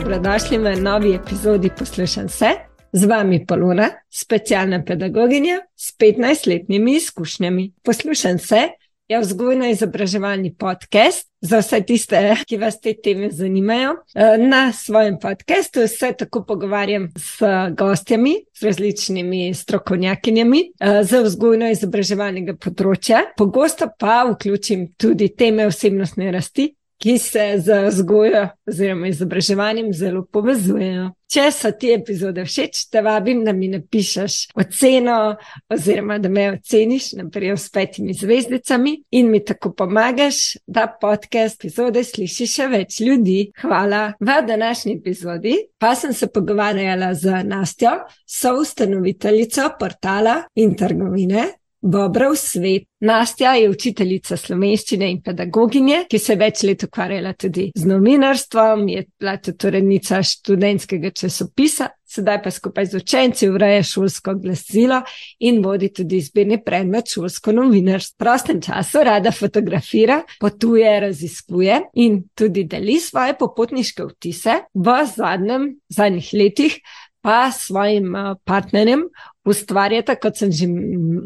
Dobrodošli v novi epizodi Poslušam se. Z vami Polona, specialna pedagoginja s 15-letnimi izkušnjami. Poslušam se je vzgojno-izobraževalni podcast za vse tiste, ki vas te teme zanimajo. Eh, na svojem podkastu se tako pogovarjam s gostjami, z različnimi strokovnjakinjami eh, za vzgojno-izobraževalnega področja. Pogosto pa vključim tudi teme osebnostne rasti, ki se z vzgojo oziroma izobraževanjem zelo povezujejo. Če so ti epizode všeč, te vabim, da mi napišeš oceno, oziroma da me oceniš, naprej s petimi zvezdicami in mi tako pomagaš, da podcast epizode sliši še več ljudi. Hvala. V današnji epizodi pa sem se pogovarjala z Nastjo, soustanoviteljico portala in trgovine Bobrov svet. Nastja je učiteljica slovenščine in pedagoginje, ki se je več let ukvarjala tudi z novinarstvom, je bila tudi urednica študentskega časopisa, sedaj pa skupaj z učenci ureja šolsko glasilo in vodi tudi izbirni predmet šolsko novinarstvo. V prostem času rada fotografira, potuje, raziskuje in tudi deli svoje popotniške vtise. V zadnjem, zadnjih letih pa svojim eh, partnerjem ustvarjata, kot sem že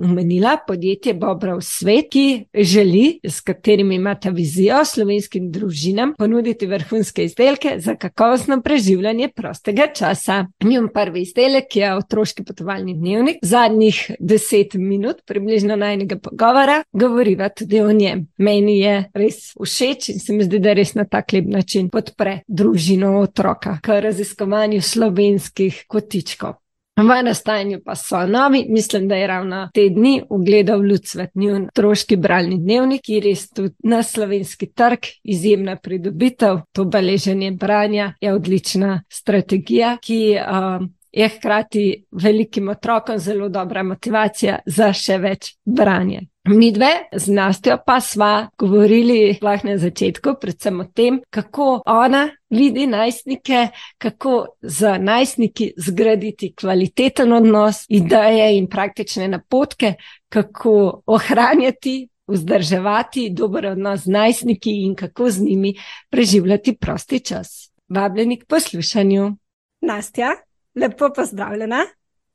omenila, podjetje Bobrov svet, ki želi, s katerimi imata vizijo slovenskim družinam, ponuditi vrhunske izdelke za kakovostno preživljanje prostega časa. Njim prvi izdelek je otroški potovalni dnevnik. Zadnjih deset minut, približno najnega pogovora, govoriva tudi o njem. Meni je res všeč in se mi zdi, da res na tak lep način podpre družino otroka k raziskovanju slovenskih kotičkov. V nastajanju pa so novi, mislim, da je ravno te dni ugledal Lucvet njun troški bralni dnevnik, ki je res tudi na slovenski trg izjemna pridobitev. To beleženje branja je odlična strategija, ki uh, je hkrati velikim otrokom zelo dobra motivacija za še več branja. Mi dve z Nastjo pa sva govorili lahko na začetku, predvsem o tem, kako ona vidi najstnike, kako z najstniki zgraditi kvaliteten odnos, ideje in praktične napotke, kako ohranjati, vzdrževati dober odnos z najstniki in kako z njimi preživljati prosti čas. Vabljeni k poslušanju. Nastja, lepo pozdravljena.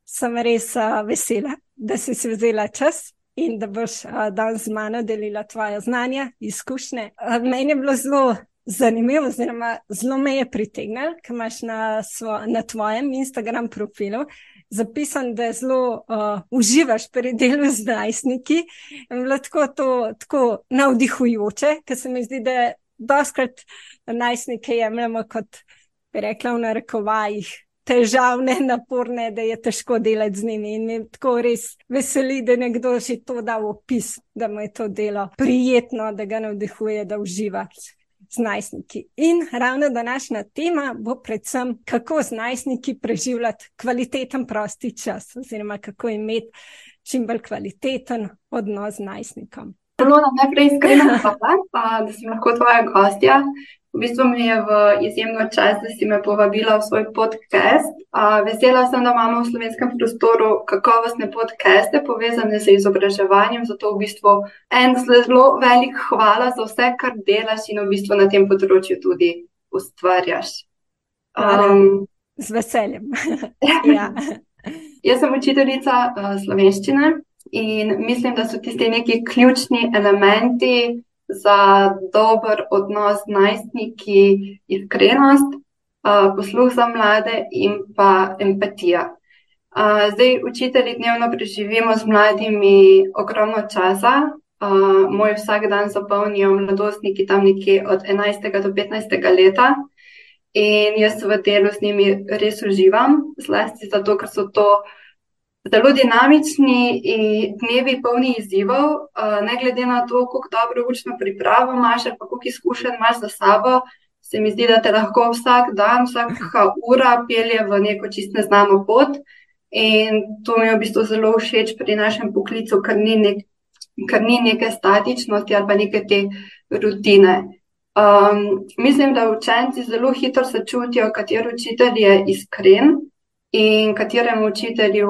Sem res uh, vesela, da si si vzela čas in da boš danes z mano delila tvoje znanja, izkušnje. Meni je bilo zelo zanimivo, oziroma zelo me je pritegnilo, ker imaš na, svo, na tvojem Instagram profilu. Zapisan, da zelo uh, uživaš pri delu z najstniki. In bilo tako, to, tako navdihujoče, ker se mi zdi, da doskrat najstnike jemljemo kot, bi rekla, v narekovajih, težavne, naporne, da je težko delati z njimi. In tako res veseli, da nekdo že to da v opis, da mu je to delo prijetno, da ga navdihuje, da uživa. Z najstniki. In ravno današnja tema bo predvsem, kako z najstniki preživljati kvaliteten prosti čas, oziroma kako imeti čim bolj kvaliteten odnos z najstnikom. Zelo najprej iskrena hvala, da sem lahko tvoja gostja. V bistvu mi je v izjemno čas, da si me povabila v svoj podcast. Vesela sem, da imamo v slovenskem prostoru kakovostne podcaste povezane z izobraževanjem. Zato v bistvu en zelo velik hvala za vse, kar delaš in v bistvu na tem področju tudi ustvarjaš. Um, z veseljem. ja. Jaz sem učiteljica uh, slovenščine in mislim, da so tisti neki ključni elementi za dober odnos z najstniki, iskrenost, posluh za mlade in pa empatija. Zdaj, učitelji dnevno preživimo z mladimi ogromno časa. Moj vsak dan zapolnijo mladostniki tam nekje od 11. do 15. leta. In jaz v delu z njimi res uživam, zlasti zato, ker so to uh, zelo dinamični dnevi, polni izzivov, ne glede na to, kako dobro učno pripravo imaš, pa koliko izkušenj imaš za sabo. Se mi zdi, da te lahko vsak dan, vsaka ura pelje v neko čist neznano pot. In to mi je v bistvu zelo všeč pri našem poklicu, ker ni, nek, ker ni neke statičnosti ali pa neke te rutine. Um, mislim, da učenci zelo hitro se čutijo, kateri učitelj je iskren in kateremu učitelju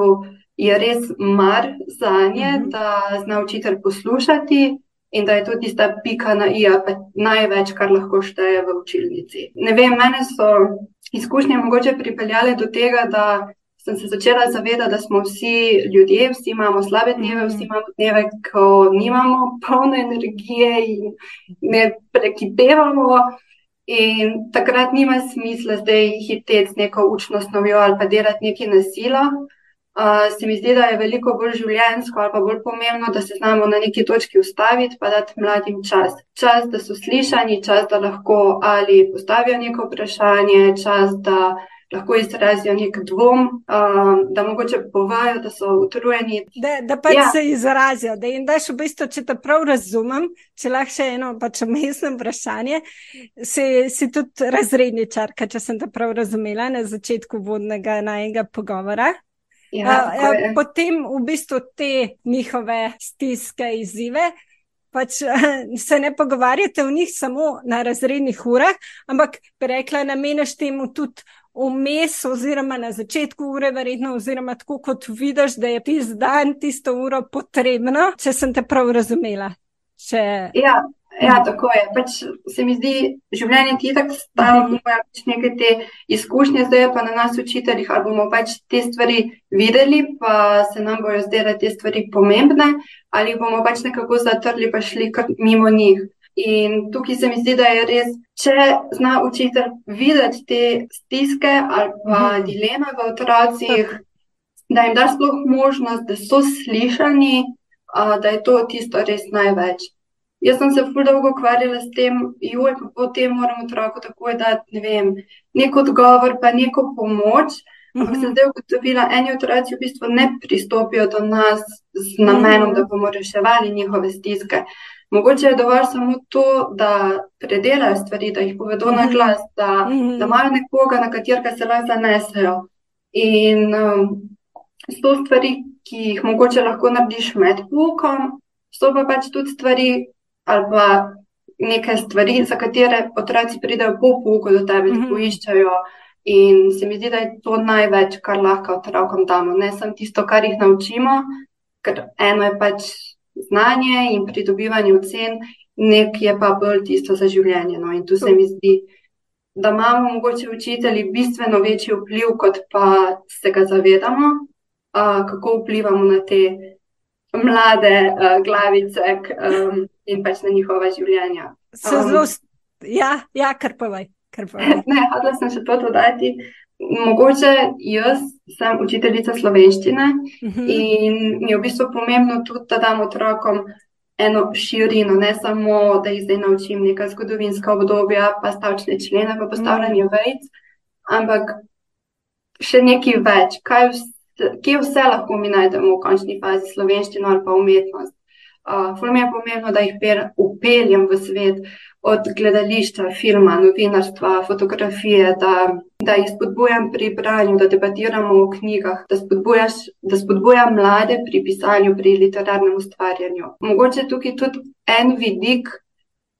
je res mar za nje, mm -hmm. da zna učitelj poslušati in da je to tista pika na i, pa največ, kar lahko šteje v učilnici. Ne vem, mene so izkušnje mogoče pripeljale do tega, da sem se začela zavedati, da smo vsi ljudje, vsi imamo slabe dneve, vsi imamo dneve, ko nimamo polne energije in ne prekipevamo. In takrat nima smisla zdaj hiteti z neko učno snovjo ali pa delati nekaj nasilo. Uh, se mi zdi, da je veliko bolj življenjsko ali pa bolj pomembno, da se znamo na neki točki ustaviti, pa dati mladim čas. Čas, da so slišani, čas, da lahko ali postavijo neko vprašanje, čas, da lahko izrazijo nek dvom, uh, da mogoče povajo, da so utrujeni. Da, da pač ja. se izrazijo. Da in daš v bistvu, če te prav razumem, če lahko še eno pač umestno vprašanje, si, si tudi razredničarka, če sem te prav razumela na začetku vodnega najega pogovora. Ja, uh, potem v bistvu te njihove stiske, izzive. Pač se ne pogovarjate o njih samo na razrednih urah, ampak bi rekla, nameneš temu tudi vmes, oziroma na začetku ure, verjetno, oziroma tako kot vidiš, da je tisti dan, tisto uro potrebno, če sem te prav razumela. Če... Ja, ja, tako je. Pač se mi zdi, življenje ti tako stalo, da imamo pač nekaj te izkušnje, zdaj pa na nas učiteljih, ali bomo pač te stvari videli, pa se nam bojo zdele te stvari pomembne, ali bomo pač nekako zatrli, pa šli mimo njih. In tukaj se mi zdi, da je res, če zna učitelj videti te stiske ali pa mhm. dileme v otrocih, da jim da sploh možnost, da so slišani, da je to tisto res največ. Jaz sem se zelo dolgo ukvarjala s tem, joj, pa potem moram otroku takoj dati ne vem, nek odgovor, pa neko pomoč. Ampak sem mhm. zdaj ugotovila, eni otroci v bistvu ne pristopijo do nas z namenom, da bomo reševali njihove stiske. Mogoče je dovolj samo to, da predelajo stvari, da jih povedo na mhm. glas, da, mhm. da imajo nekoga, na katerega se lahko zanesejo. In um, so stvari, ki jih mogoče lahko narediš med poukom, so pa pač tudi stvari ali pa neke stvari, za katere otroci pridejo po pouku do tebe, da mhm. poiščajo. In se mi zdi, da je to največ, kar lahko otrokom damo. Ne samo tisto, kar jih naučimo, ker eno je pač znanje in pridobivanje ocen, nek je pa bolj tisto za življenje. No? In tu se mi zdi, da imamo mogoče učitelji bistveno večji vpliv, kot pa se ga zavedamo, uh, kako vplivamo na te mlade uh, glavice um, in pač na njihova življenja. Um, zelo, ja, ja, kar povej. Ne, hodila sem še to dodati. Mogoče jaz sem učiteljica slovenščine uh mhm. -huh. in mi je v bistvu pomembno tudi, da dam otrokom eno širino, ne samo, da jih zdaj naučim neka zgodovinska obdobja, pa stavčne člene, pa postavljanje uh mhm. -huh. vejc, ampak še nekaj več, kaj vse, kje vse lahko mi najdemo v končni fazi slovenščino ali pa umetnost. Uh, Fulm je pomembno, da jih upeljem v svet, od gledališča, filma, novinarstva, fotografije, da, da jih spodbujam pri branju, da debatiramo o knjigah, da, da spodbujam mlade pri pisanju, pri literarnem ustvarjanju. Mogoče tukaj tudi en vidik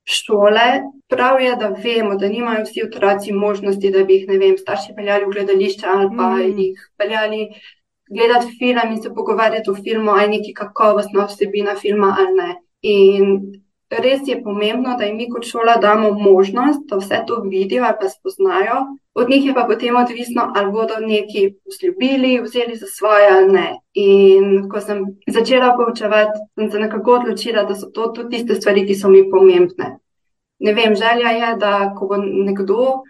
šole. Prav je, da vemo, da nimajo vsi otroci možnosti, da bi jih, ne vem, starši peljali v gledališče ali pa mm. jih peljali gledati film in se pogovarjati o filmu, ali je neki kakovostna vsebina filma ali ne. In res je pomembno, da jim mi kot šola damo možnost, da vse to vidijo ali pa spoznajo. Od njih je pa potem odvisno, ali bodo neki vzljubili, vzeli za svoje ali ne. In ko sem začela poučevati, sem se nekako odločila, da so to tudi tiste stvari, ki so mi pomembne. Ne vem, želja je, da ko bo nekdo.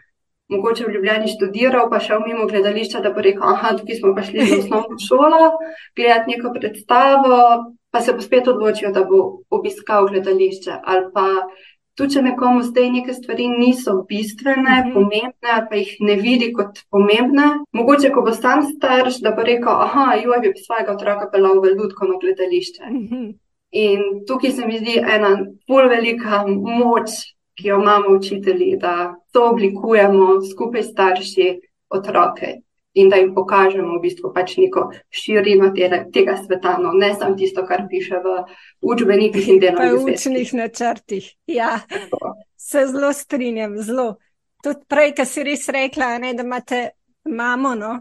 Mogoče v Ljubljani študiral, pa šel mimo gledališča, da bo rekel: Ah, tukaj smo pa šli v osnovno šolo, gledati neko predstavo, pa se bo spet odločil, da bo obiskal gledališče. Ali pa tudi, če nekomu zdaj neke stvari niso bistvene, mm -hmm. pomembne, ali pa jih ne vidi kot pomembne, mogoče, ko bo sam starš, da bo rekel: Ah, joj, bi svojega otroka pelal v ljudsko gledališče. Mm -hmm. In tukaj se mi zdi ena bolj velika moč, ki jo imamo učitelji, da to oblikujemo skupaj s starši otroke in da jim pokažemo v bistvu pač neko širino tega, tega sveta, no, ne samo tisto, kar piše v učbenikih in delovnih načrtih. V učnih načrtih, ja, se zelo strinjam, zelo. Tudi prej, ki si res rekla, ne, da imate mamo, no,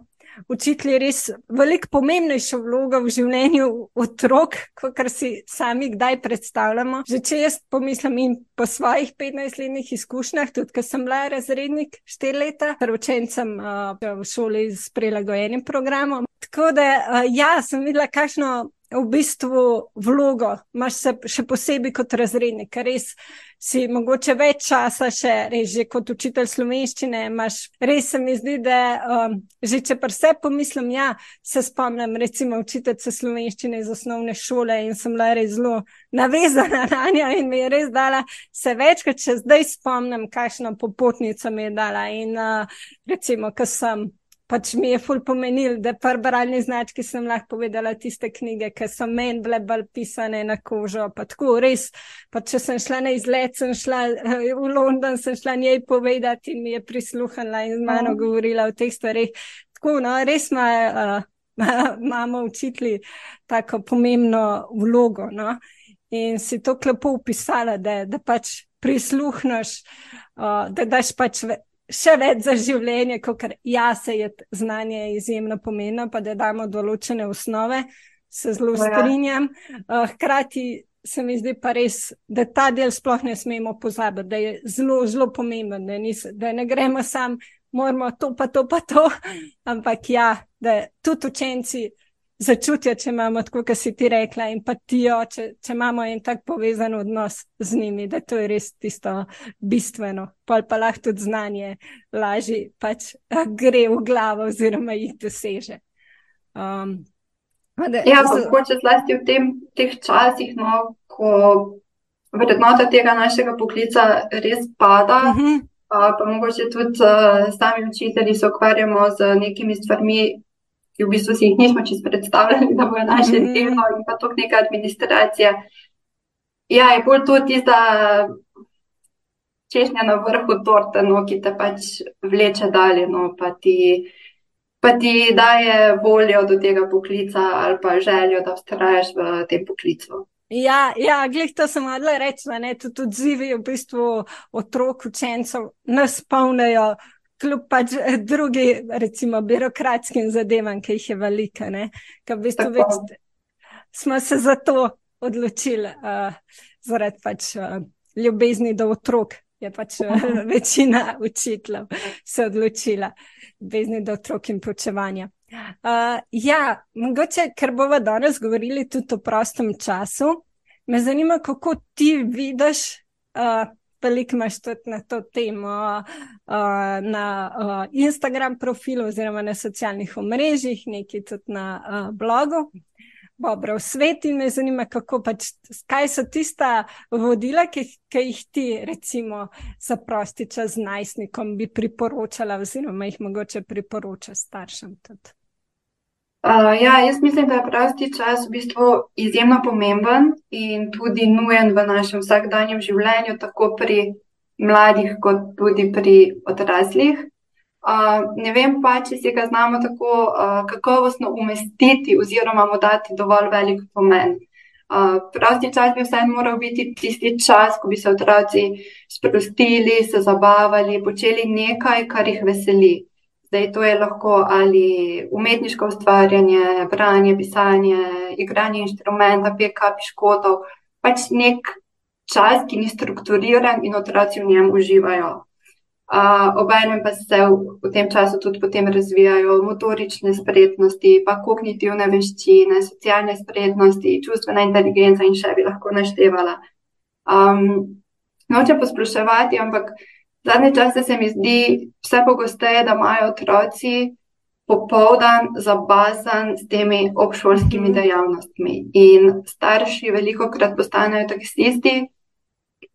učitelji res veliko pomembnejšo vlogo v življenju otrok, kot si sami kdaj predstavljamo. Že če jaz pomislim in po svojih 15-letnih izkušnjah, tudi ko sem bila razrednik 4 leta, ker učencem uh, v šoli s prilagojenim programom. Tako da, uh, ja, sem videla, kakšno v bistvu vlogo, imaš se še posebej kot razrednik, ker res si mogoče več časa še reži kot učitelj slovenščine. Imaš, res se mi zdi, da um, že če pa vse pomislim, ja, se spomnim, recimo učiteljice slovenščine iz osnovne šole in sem bila res zelo navezana na njo in mi je res dala se več, kot če zdaj spomnim, kakšno popotnico mi je dala. In uh, recimo, ko sem pač mi je ful pomenil, da par bralni znački sem lahko povedala tiste knjige, ki so meni bile bolj pisane na kožo. Pa tako res, pa če sem šla na izlet, sem šla v London, sem šla njej povedati in mi je prisluhnila in z mano oh. govorila o teh stvarih. Tako, no, res ima, uh, imamo učitli tako pomembno vlogo. No? In si to klepo upisala, da, da pač prisluhneš, uh, da daš pač še več za življenje, kot ja, se je znanje izjemno pomembno, pa da damo določene osnove, se zelo ja. strinjam. Uh, hkrati se mi zdi pa res, da ta del sploh ne smemo pozabiti, da je zelo, zelo pomemben, da, nis, da ne gremo sam, moramo to, pa to, pa to, ampak ja, da tudi učenci začutijo, če imamo, tako kot si ti rekla, empatijo, če, če imamo en tak povezan odnos z njimi, da to je res tisto bistveno. Pa pa lahko tudi znanje lažje pač eh, gre v glavo oziroma jih doseže. Um, da, ja, pa hoče zlasti v tem, teh časih, no, ko vrednota tega našega poklica res pada. Uh -huh. Pa, pa mogoče tudi uh, sami učitelji se ukvarjamo z nekimi stvarmi, ki v bistvu si jih nismo čisto predstavljali, da bojo naše mm. delo in pa tok neka administracija. Ja, je bolj to tista češnja na vrhu torte, no, ki te pač vleče dalje, no, pa ti, pa ti daje voljo do tega poklica ali pa željo, da vztrajaš v tem poklicu. Ja, ja glej, to sem odla reči, da tudi odzivi v bistvu otrok, učencev nas polnejo kljub pač eh, drugi, recimo, birokratskim zadevam, ki jih je velika. V bistvu več, smo se za to odločili, uh, zaradi pač, uh, ljubezni do otrok. Je pač večina učiteljev se odločila, ljubezni do otrok in počevanja. Uh, ja, mogoče, ker bomo danes govorili tudi o prostem času, me zanima, kako ti vidiš uh, veliko imaš tudi na to temo uh, na uh, Instagram profilu oziroma na socialnih omrežjih, nekaj tudi na uh, blogu. Dobro, v svetu me zanima, kako pač, kaj so tista vodila, ki, ki jih ti, recimo, za prosti čas najstnikom bi priporočala, oziroma jih mogoče priporoča staršem tudi. Uh, ja, jaz mislim, da je prosti čas v bistvu izjemno pomemben in tudi nujen v našem vsakdanjem življenju, tako pri mladih, kot tudi pri odraslih. Uh, ne vem pa, če si ga znamo tako uh, kakovostno umestiti oziroma mu dati dovolj velik pomen. Uh, prosti čas bi vseeno moral biti tisti čas, ko bi se otroci sprostili, se zabavali, počeli nekaj, kar jih veseli. Zdaj, to je lahko ali umetniško ustvarjanje, branje, pisanje, igranje inštrumenta, peka, piškotov, pač nek čas, ki ni strukturiran in otroci v njem uživajo. Uh, Obenem pa se v, v tem času tudi potem razvijajo motorične spretnosti, pa kognitivne veščine, socialne spretnosti, čustvena inteligenca in še bi lahko naštevala. Um, noče posploševati, ampak Zadnje čase se mi zdi vse pogosteje, da imajo otroci popoldan zabazan s temi obšolskimi dejavnostmi. In starši veliko krat postanejo taksisti,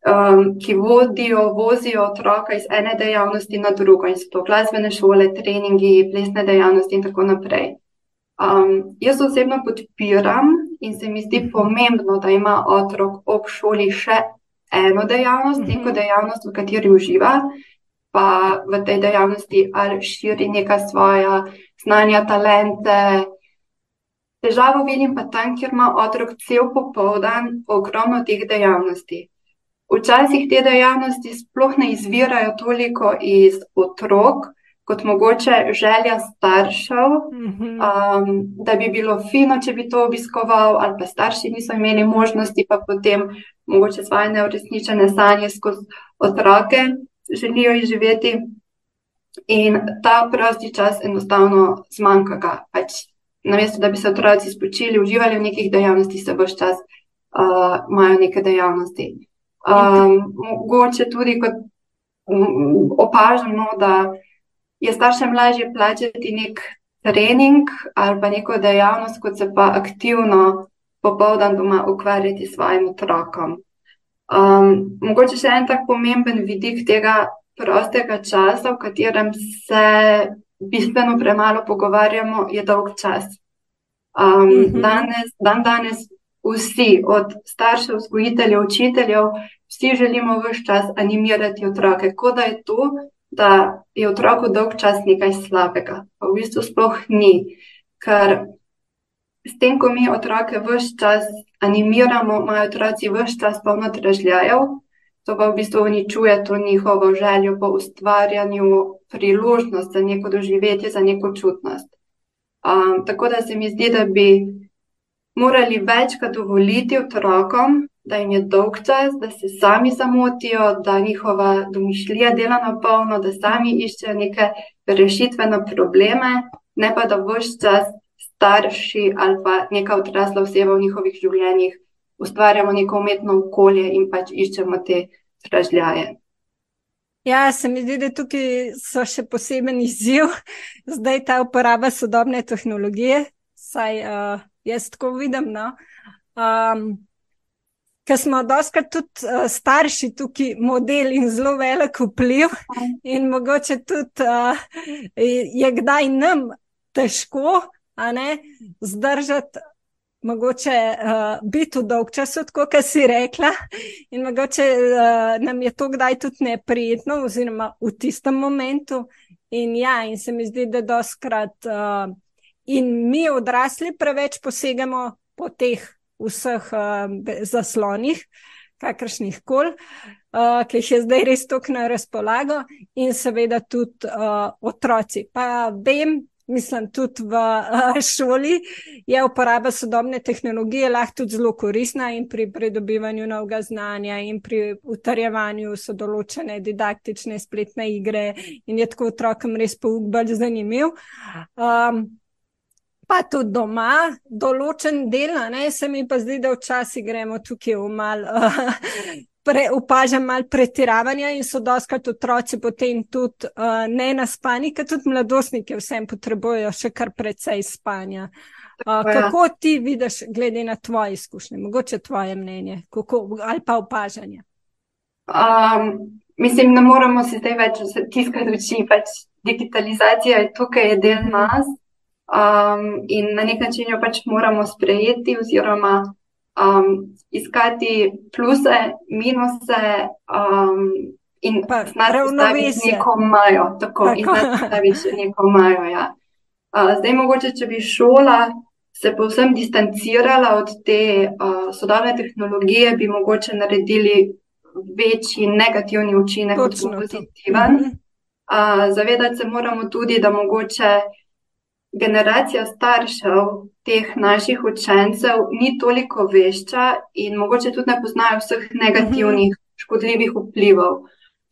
um, ki vodijo, vozijo otroka iz ene dejavnosti na drugo, in so glasbene šole, treningi, plesne dejavnosti in tako naprej. Um, jaz osebno podpiram in se mi zdi pomembno, da ima otrok ob šoli še eno dejavnost, mm -hmm. neko dejavnost, v kateri uživa, pa v tej dejavnosti ali širi neka svoja znanja, talente. Težavo vidim pa tam, kjer ima otrok cel popoldan ogromno teh dejavnosti. Včasih te dejavnosti sploh ne izvirajo toliko iz otrok, kot mogoče želja staršev, um, da bi bilo fino, če bi to obiskoval, ali pa starši niso imeli možnosti, pa potem mogoče svoje neuresničene sanje skozi otroke želijo izživeti. In ta prosti čas enostavno zmanjka ga. Pač, namesto da bi se otroci spočili, uživali v nekih dejavnostih, se boš čas uh, imajo neke dejavnosti. Um, mogoče tudi kot um, opažamo, da je staršem lažje plačati nek trening ali pa neko dejavnost, kot se pa aktivno popoldan doma ukvarjati s svojim otrokom. Um, mogoče še en tak pomemben vidik tega prostega časa, v katerem se bistveno premalo pogovarjamo, je dolg čas. Um, mm -hmm. danes, dan danes vsi, od staršev, vzgojiteljev, učiteljev, vsi želimo vse čas animirati otroke, kot da je to, da je otroku dolg čas nekaj slabega. Pa v bistvu sploh ni. Ker s tem, ko mi otroke vse čas animiramo, imajo otroci vse čas polno dražljajev, to pa v bistvu uničuje to njihovo željo po ustvarjanju priložnost za neko doživetje, za neko čutnost. Um, tako da se mi zdi, da bi morali večkrat dovoliti otrokom, da jim je dolg čas, da se sami zamotijo, da njihova domišljija dela na polno, da sami iščejo neke rešitve na probleme, ne pa da vse čas starši ali pa neka odrasla oseba v njihovih življenjih ustvarjamo neko umetno okolje in pač iščemo te ražljaje. Ja, se mi zdi, da tukaj so še poseben izziv, zdaj ta uporaba sodobne tehnologije, saj uh, jaz tako vidim. No? Um, Ker smo doskrat tudi uh, starši tukaj model in zelo velik vpliv, in mogoče tudi uh, je kdaj nam težko zdržati mogoče uh, biti v dolg čas, kot si rekla, in mogoče uh, nam je to kdaj tudi neprijetno, oziroma v tistem momentu. In ja, in se mi zdi, da doskrat uh, in mi odrasli preveč posegamo po teh vseh uh, zaslonih, kakršnih koli. Uh, ki jih je zdaj res tako na razpolago, in seveda tudi uh, otroci. Pa vem, mislim, tudi v uh, šoli je uporaba sodobne tehnologije lahko tudi zelo koristna in pri pridobivanju novega znanja in pri utrjevanju so določene didaktične spletne igre in je tako otrokom res pouk bolj zanimiv. Um, Pa tudi doma, določen del, ne, se mi pa zdi, da včasih gremo tukaj v malo pre, opažam malo pretiravanja in so doskrat otroci potem tudi uh, ne naspani, ker tudi mladostniki vsem potrebujejo še kar precej spanja. Uh, kako ti vidiš, glede na tvoje izkušnje, mogoče tvoje mnenje kako, ali pa opažanje? Um, mislim, ne moramo se zdaj več tiskati oči, pač digitalizacija je tukaj, je del nas um, in na nek način jo pač moramo sprejeti oziroma um, iskati pluse, minuse um, in znati, neko imajo. Tako, tako. in znati, da neko imajo. Ja. Uh, zdaj, mogoče, če bi šola se povsem distancirala od te uh, sodobne tehnologije, bi mogoče naredili večji negativni učinek kot pozitiven. Mm -hmm. uh, zavedati se moramo tudi, da mogoče generacija staršev teh naših učencev ni toliko vešča in mogoče tudi ne poznajo vseh negativnih, mhm. škodljivih vplivov.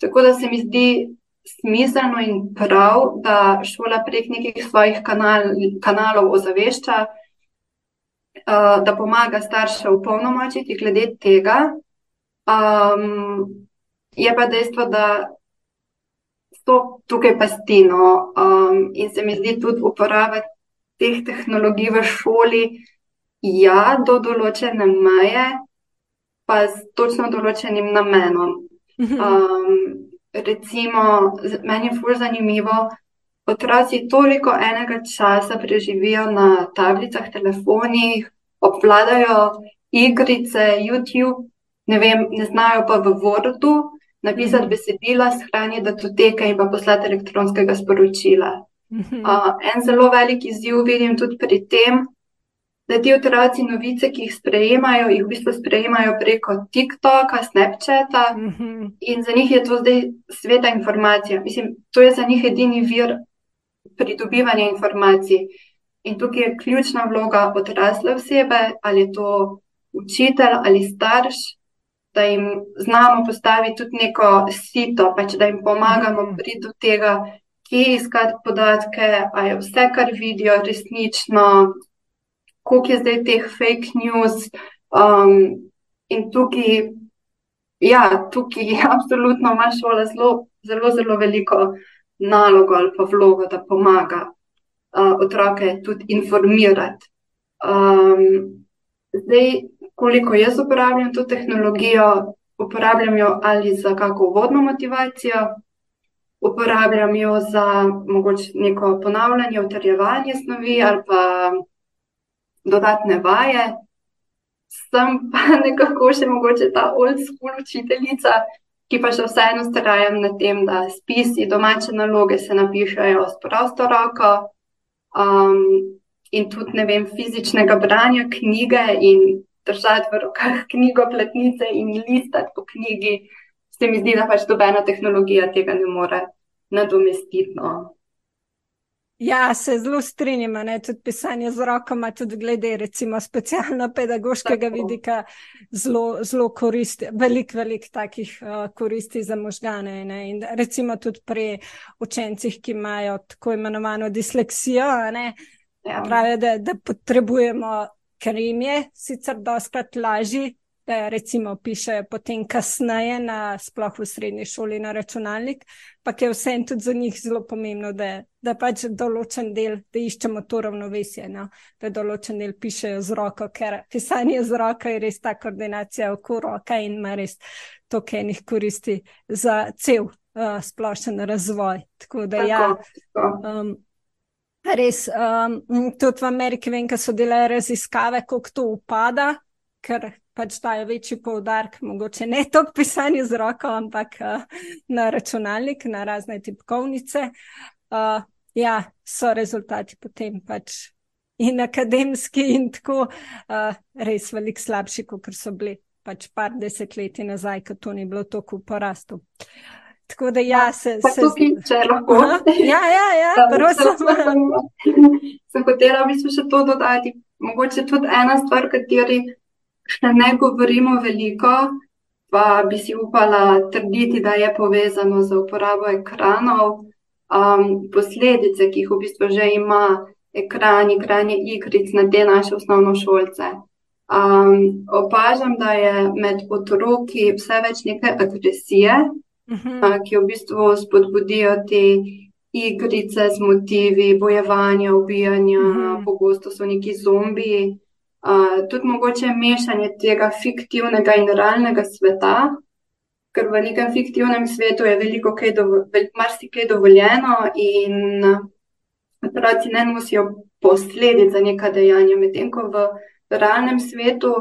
Tako da se mi zdi smiselno in prav, da šola prek nekih svojih kanal, kanalov ozavešča, uh, da pomaga staršev polnomočiti glede tega. Um, je pa dejstvo, da to tukaj pastino. Um, in se mi zdi tudi uporaba teh tehnologij v šoli, ja, do določene meje, pa s točno določenim namenom. Um, recimo, meni je fulj zanimivo. Otroci toliko enega časa preživijo na tablicah, telefonih, obvladajo igrice, YouTube, ne, vem, ne znajo pa v Wordu, napisati besedila, shraniti datoteke in pa poslati elektronskega sporočila. Uh, en zelo velik izziv vidim tudi pri tem, da ti otroci novice, ki jih sprejemajo, jih v bistvu sprejemajo preko TikToka, Snapchata in za njih je to zdaj sveta informacija. Mislim, to je za njih edini vir pridobivanje informacij. In tukaj je ključna vloga odrasle osebe, ali je to učitelj ali starš, da jim znamo postaviti tudi neko sito, pač da jim pomagamo Mhm. priti do tega, kje iskati podatke, ali je vse, kar vidijo, resnično, koliko je zdaj teh fake news. Um, in tukaj, ja, tukaj absolutno ima šola zelo, zelo, zelo veliko nalogo ali pa vlogo, da pomaga uh, otroke tudi informirati. Um, zdaj, koliko jaz uporabljam to tehnologijo, uporabljam jo ali za kako vodno motivacijo, uporabljam jo za mogoče neko ponavljanje, utrjevanje snovi ali pa dodatne vaje. Sem pa nekako še mogoče ta old school učiteljica, ki pa še vseeno strajam na tem, da spisi, domače naloge se napišajo s prosto roko. Um, in tudi, ne vem, fizičnega branja knjige in držati v rokah knjigo, platnice in listati po knjigi, se mi zdi, da pač dobena tehnologija tega ne more nadomestiti. No. Ja, se zelo strinjam, tudi pisanje z rokama, tudi glede recimo specialno-pedagoškega Tako. vidika, zelo, zelo koristi, veliko, veliko takih uh, koristi za možgane. Ne, in recimo tudi pri učencih, ki imajo tako imenovano disleksijo, ne, Ja. pravijo, da, da potrebujemo, ker jim je sicer doskrat lažji, da recimo pišejo potem kasneje, na, sploh v srednji šoli na računalnik, pa je vsem tudi za njih zelo pomembno, da, da pač določen del, da iščemo to ravnovesje, no? da določen del pišejo z roko, ker pisanje z roko je res ta koordinacija oko roka in ima res toliko enih koristi za cel uh, splošen razvoj. Tako da ja. Tako, tako. Um, res, um, tudi v Ameriki vem, da so delali raziskave, kako to upada, ker pač dajo večji poudarek, mogoče ne to pisanje z roko, ampak uh, na računalnik, na razne tipkovnice. Uh, ja, so rezultati potem pač in akademski, in tako uh, res veliko slabši, kot so bili pač par desetletij nazaj, ko to ni bilo tako v porastu. Tako da ja, se. Pa se tukaj, če lahko. Aha, ja, ja, ja, prvo sem, sem. hotela v bistvu še to dodati. Mogoče tudi ena stvar, kateri še ne govorimo veliko, pa bi si upala trditi, da je povezano z uporabo ekranov. Um, posledice, ki jih v bistvu že ima ekran, igranje igric na te naše osnovnošolce. Um, opažam, da je med otroki vse več neke agresije, Mhm. a, ki v bistvu spodbudijo te igrice z motivi bojevanja, ubijanja, Mhm. pogosto so neki zombiji. A, tudi mogoče mešanje tega fiktivnega in realnega sveta, ker v nekem fiktivnem svetu je veliko kaj, dovo, marsikaj dovoljeno in otroci ne nosijo posledic za neka dejanja, medtem ko v realnem svetu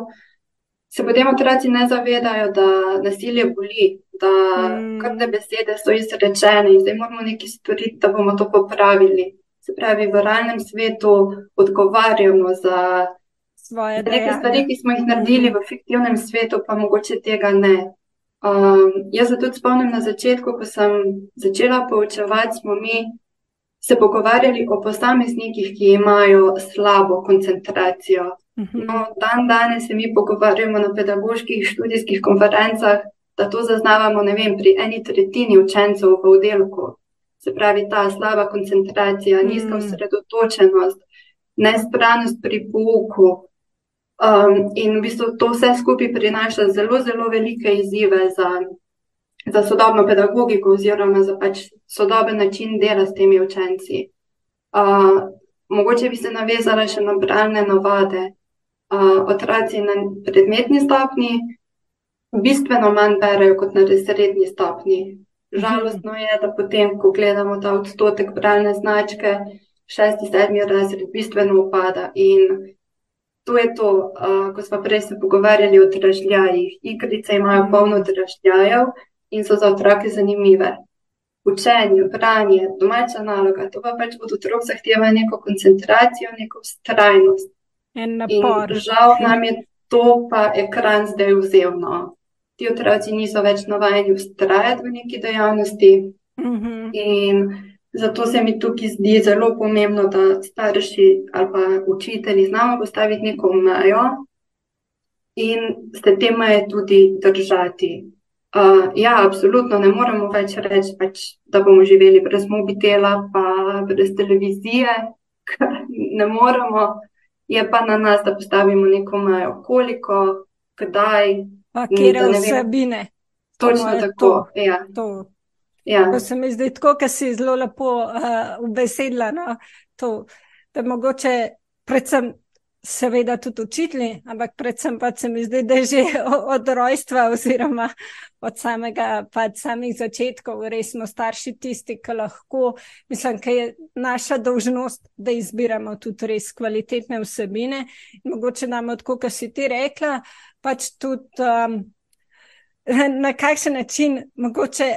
se potem otroci ne zavedajo, da nasilje boli, da Mm. krde besede so izrečene in zdaj moramo nekaj storiti, da bomo to popravili. Se pravi, v realnem svetu odgovarjamo za Svoje dejanja. stvari, ki smo jih naredili v fiktivnem svetu, pa mogoče tega ne. Um, jaz se tudi spomnim na začetku, ko sem začela poučevati, smo mi se pogovarjali o posameznikih, ki imajo slabo koncentracijo. Mhm. No, dan danes se mi pogovarjamo na pedagoških študijskih konferencah, da to zaznavamo ne vem, pri eni tretjini učencev v oddelku. Se pravi, ta slaba koncentracija, nizka Mm. osredotočenost, nespranost pri pouku. Um, in v bistvu to vse skupaj prinaša zelo, zelo velike izzive za, za sodobno pedagogiko, oziroma za pač sodoben način dela s temi učenci. Uh, mogoče bi se navezala še na bralne navade. Uh, otroci na predmetni stopni bistveno manj berejo kot na srednji stopni. Žalostno je, da potem, ko gledamo ta odstotek bralne značke, šesti, sedmi razred bistveno upada. In to je to, uh, ko smo prej se pogovarjali o dražljajih. Igrice imajo polno dražljajev in so za otroke zanimive. Učenje, branje, domača naloga, to pa pač od otrok zahteva neko koncentracijo, neko vztrajnost. En In napor. žal nam je to pa ekran zdaj vzel. No. Ti otroci niso več navajeni vztrajati v neki dejavnosti Mhm. in Zato se mi tukaj zdi zelo pomembno, da starši ali pa učitelji znamo postaviti neko mejo in se te meje tudi držati. Uh, ja, absolutno ne moremo več reči, pač, da bomo živeli brez mobitela, pa brez televizije, ker ne moremo. Je pa na nas, da postavimo neko mejo, koliko, kdaj. Pa kje je vsebine. Točno tako. To, ja. to. Ja. To se mi zdi tako, ker si zelo lepo uh, ubesedla. No? To, da mogoče predvsem seveda tudi učitelji, ampak predvsem pa se mi zdi, da je že od rojstva oziroma od samega, pa od samih začetkov, res smo starši tisti, ki lahko, mislim, da je naša dolžnost, da izbiramo tudi res kvalitetne vsebine. In mogoče nam, odko, kar si ti rekla, pač tudi um, na kakšen način, mogoče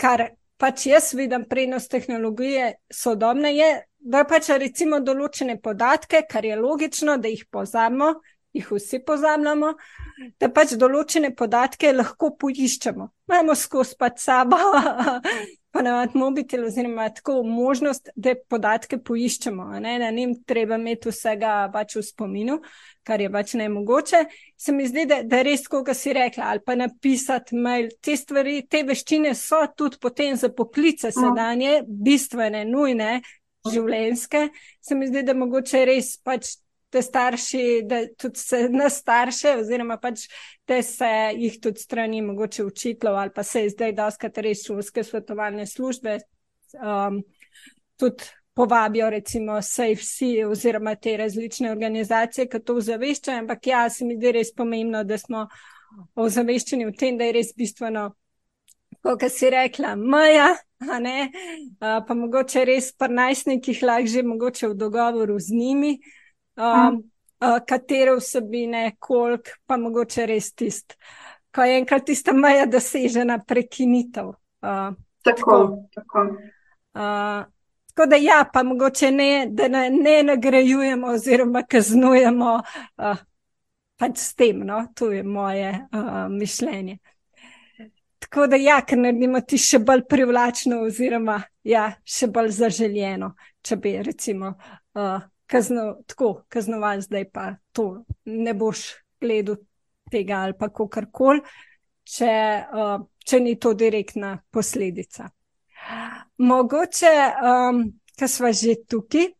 kar. Pač jaz vidim prednost tehnologije sodobne, je, da pač recimo določene podatke, kar je logično, da jih pozamemo, jih vsi pozamemo, da pač določene podatke lahko poiščemo. Imamo skozi pač sabo, pa na mobitel, oziroma tako možnost, da podatke poiščemo. Ne, da njim treba imeti vsega pač v spominu, kar je pač ne mogoče. Se mi zdi, da, da res, koga si rekla, ali pa napisati mail, te stvari, te veščine so tudi potem za poklice no. sedanje bistvene, nujne, življenjske, se mi zdi, da mogoče res pač te starši, da tudi se na starše, oziroma pač te se jih tudi strani mogoče učitelj ali pa se zdaj doskrat res šolske svetovalne službe um, tudi povabijo, recimo SafeC oziroma te različne organizacije, ki to zaveščajo, ampak ja, se mi zdi res pomembno, da smo ozaveščeni v tem, da je res bistveno, kot si rekla, Maja, uh, pa mogoče res pa najstnikih lahko že mogoče v dogovoru z njimi, um, uh, katere vsebine, koliko, pa mogoče res tist, ko je enkrat tista meja dosežena prekinitev. Uh, tako, tako. Uh, tako da ja, pa mogoče ne, da ne, ne nagrajujemo oziroma kaznujemo uh, pač s tem, no, to je moje uh, mišljenje. Tako da, ja, ker naredimo ti še bolj privlačno, oziroma ja, še bolj zaželjeno, če bi recimo uh, kazno, tako kaznovali, zdaj pa to ne boš gledal tega ali pa kakorkoli, če, uh, če ni to direktna posledica. Mogoče, um, ker smo že tukaj.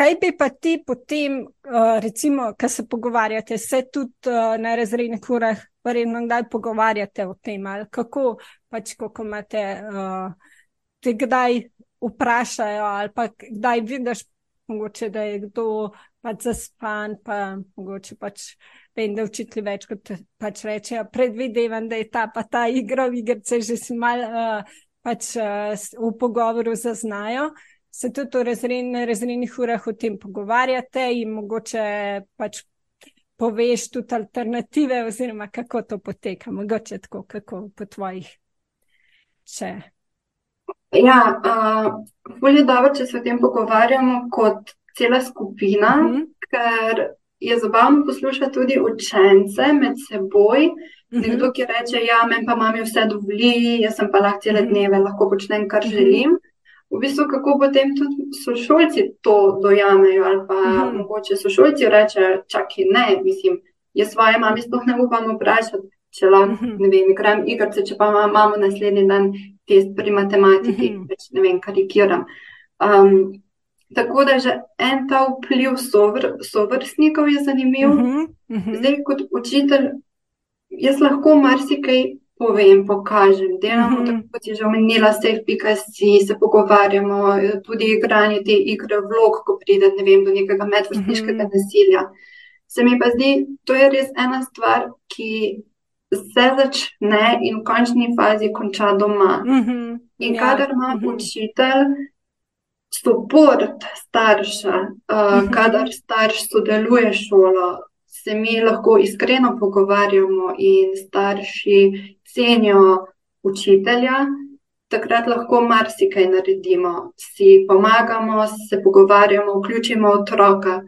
Kaj bi pa ti potem, uh, recimo, ko se pogovarjate, se tudi uh, na razrednih urah verjetno kdaj pogovarjate o tem, kako pač, ko imate, uh, te kdaj vprašajo, ali pa kdaj vidiš, mogoče, da je kdo pač zaspan, pa mogoče pač vem, da učitelji več kot pač rečejo, predvidevam, da je ta pa ta igra, v igrice že si mal uh, pač uh, v pogovoru zaznajo. Se tudi v razrednih urah o tem pogovarjate in mogoče pač poveš tudi alternative, oziroma kako to poteka, mogoče tako, kako po tvojih. Če. Ja, uh, je dobro, če se o tem pogovarjamo kot cela skupina, uh mhm. -huh. ker je zabavno poslušati tudi učence med seboj. Uh -huh. Nekdo, ki reče: Ja, meni pa mami vse dovoli, jaz pa lahko cele mhm. dneve lahko počnem, kar uh mhm. -huh. želim v bistvu, kako potem tudi sošolci to dojamejo, ali pa mhm. mogoče sošolci rečejo, čakaj, ne, mislim, jaz svoje mame sploh ne upam vprašati, če lahko, mhm. ne vem, igram igrice, če pa imamo naslednji dan test pri matematiki, mhm. več ne vem, karikiram. Um, tako da že en ta vpliv sovr, sovrstnikov je zanimiv. Mhm. Mhm. Zdaj, kot učitelj, jaz lahko marsikaj povem, pokažem. Delamo mm -hmm. tako, kot je že omenila, efikasi, se pogovarjamo, tudi igranje te igre vlog, ko pride ne vem, do nekega medvrstniškega mm -hmm. nasilja. Se mi pa zdi, to je res ena stvar, ki se začne in v končni fazi konča doma. Mm -hmm. In ja. kadar ima mm -hmm. učitelj podporo starša, uh, mm -hmm. kadar starš sodeluje šolo, se mi lahko iskreno pogovarjamo in starši cenijo učitelja, takrat lahko marsikaj naredimo. Si pomagamo, se pogovarjamo, vključimo otroka.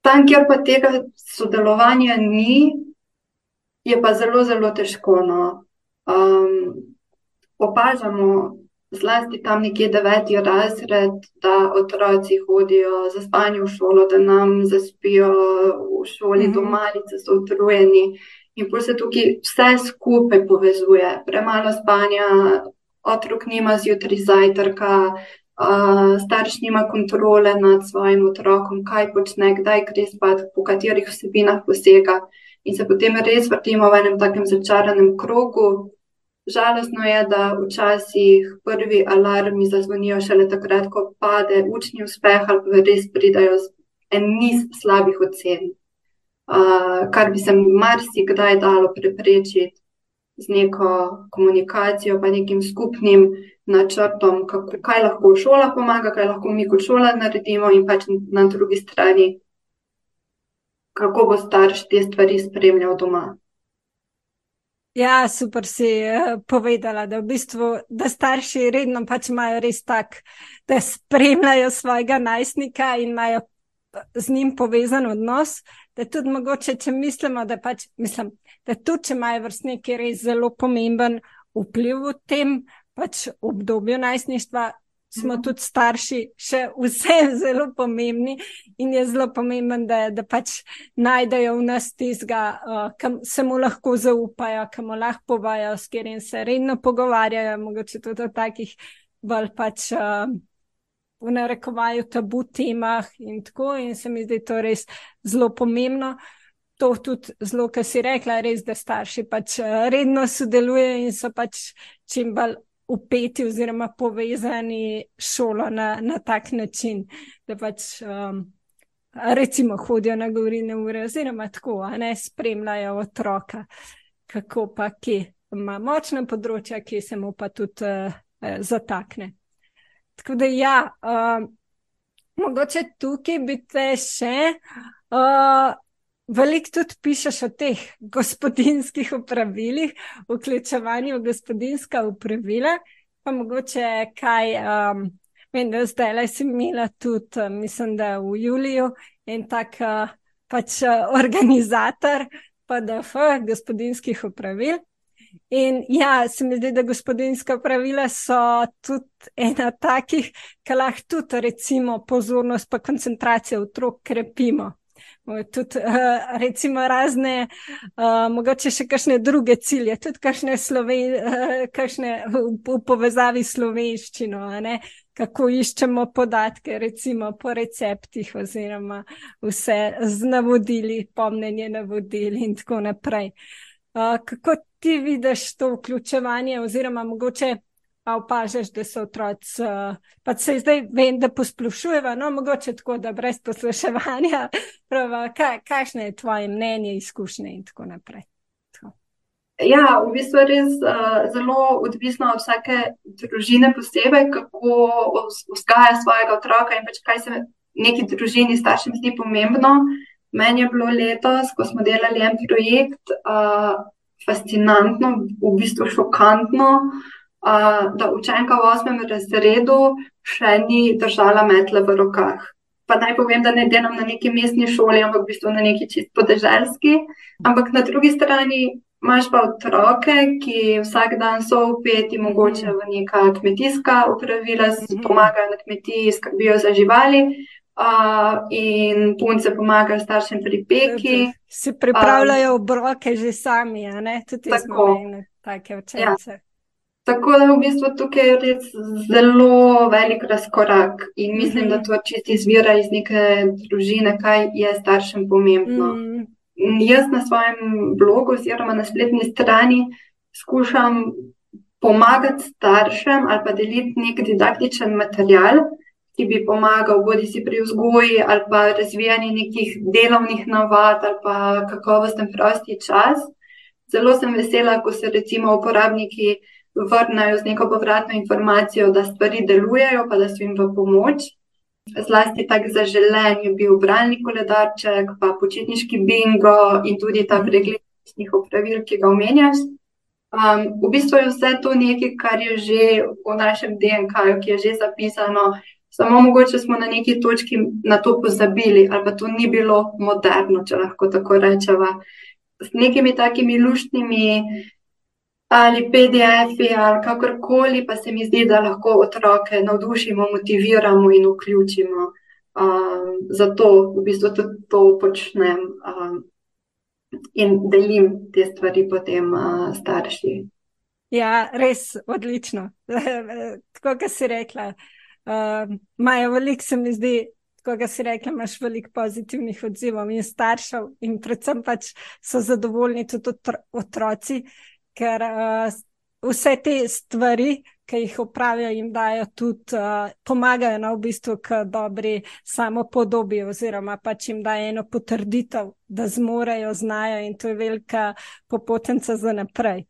Tam, kjer pa tega sodelovanja ni, je pa zelo, zelo težko. No. Um, opažamo zlasti tam nekje deveti razred, da otroci hodijo za spanje v šolo, da nam zaspijo v šoli, mm -hmm. domalice so utrujeni. In pa se tukaj vse skupaj povezuje. Premalo spanja, otrok nima zjutraj zajtrka, uh, starš nima kontrole nad svojim otrokom, kaj počne, kdaj gre spat, po katerih vsebinah posega. In se potem res vrtimo v enem takem začaranem krogu, Žalostno je, da včasih prvi alarmi zazvonijo šele takrat, ko pade učni uspeh ali pa res pridajo en niz slabih ocen, uh, kar bi se marsikdaj dalo preprečiti z neko komunikacijo, pa nekim skupnim načrtom, kako, kaj lahko šola pomaga, kaj lahko mi kot šola naredimo, in pač na drugi strani, kako bo starš te stvari spremljal doma. Ja, super si uh, povedala, da v bistvu, da starši redno pač imajo res tak, da spremljajo svojega najstnika in imajo eh, z njim povezan odnos. Da tudi mogoče, če mislimo, da pač, mislim, da tudi, če imajo vrstniki res zelo pomemben vpliv v tem pač obdobju najstništva, smo tudi starši, še vse zelo pomembni in je zelo pomemben, da, da pač najdejo v nas tistega, uh, kam se mu lahko zaupajo, kam lahko povajo, s katerim se redno pogovarjajo, mogoče tudi o takih bolj pač. Uh, V narekovaju tabu temah, in tako, in se mi zdi to res zelo pomembno. To tudi zelo, kar si rekla, res, da starši pač redno sodelujejo in so pač čim bolj upeti oziroma povezani šolo na, na tak način, da pač um, recimo hodijo na govorine ure oziroma tako, a ne spremljajo otroka, kako pa ki ima močna področja, ki se mu pa tudi uh, zatakne. Tako da ja, uh, mogoče tukaj bi te še. Uh, Veliko tudi pišeš o teh gospodinskih upravilih, vključevanju v gospodinska upravila, pa mogoče kaj. Um, vem, da zdaj le si imela tudi, um, mislim, da v Juliju in tak uh, pač uh, organizator PDF gospodinskih upravil. In ja, se mi zdi, da gospodinska pravila so tudi ena takih, ki lahko tudi, recimo, pozornost pa koncentracijo otrok krepimo tudi uh, recimo razne, uh, mogoče še kakšne druge cilje, tudi kakšne, sloven, uh, kakšne v, v povezavi s slovenščino, kako iščemo podatke, recimo po receptih oziroma vse z navodili, pomnenje navodili in tako naprej. Uh, kako ti vidiš to vključevanje oziroma mogoče pa opažaš, da so otroci, uh, pa se zdaj vem, da posplošujeva, no, mogoče tako, da brez posluševanja, prava, kaj, kakšne je tvoje mnenje, izkušnje in tako naprej. Ja, v bistvu je res uh, zelo odvisno od vsake družine posebej, kako vzgaja svojega otroka in pač kaj se neki družini staršem zdi pomembno. Meni je bilo letos, ko smo delali en projekt, uh, fascinantno, v bistvu šokantno, uh, da učenka v osmem razredu še ni držala metle v rokah. Pa naj povem, da ne delam na neki mestni šoli, ampak v bistvu na neki čist podeželski. Ampak na drugi strani imaš pa otroke, ki vsak dan so upeti mogoče v neka kmetijska upravila, mhm. pomagajo na kmetiji, skrbijo za živali. Uh, in punce pomagajo staršem pri peki. Se pripravljajo obroke že sami, ne tudi tako. Take učence. Ja. Tako da v bistvu tukaj je res zelo velik razkorak in mislim, da to čisto izvira iz neke družine, kaj je staršem pomembno. Mm. Jaz na svojem blogu oziroma na spletni strani skušam pomagati staršem ali pa deliti nek didaktičen material, ki bi pomagal bodi si pri vzgoji ali pa razvijanju nekih delovnih navad ali pa kakovosten prosti čas. Zelo sem vesela, ko se recimo uporabniki vrnajo z neko povratno informacijo, da stvari delujejo, pa da so jim v pomoč. Zlasti tak zaželen je bil bralni koledarček, pa počitniški bingo in tudi ta pregled njihov pravil, ki ga omenjaš. Um, v bistvu je vse to nekaj, kar je že v našem DNK, ki je že zapisano, samo mogoče smo na neki točki na to pozabili, ali pa to ni bilo moderno, če lahko tako rečemo. S nekimi takimi luštnimi ali PDF-i ali kakorkoli, pa se mi zdi, da lahko otroke navdušimo, motiviramo in vključimo. Um, zato v bistvu tudi to počnem um, in delim te stvari potem uh, starši. Ja, res odlično. Tako, kot si rekla, imajo uh, veliko, se mi zdi, kot si rekla, imaš veliko pozitivnih odzivov in staršev, in predvsem pač so zadovoljni tudi otroci, ker uh, vse te stvari, ki jih upravijo, jim dajo tudi, uh, pomagajo na v bistvu k dobri samopodobi, oziroma pač jim dajo eno potrditev, da zmorejo, znajo in to je velika popotnica za naprej.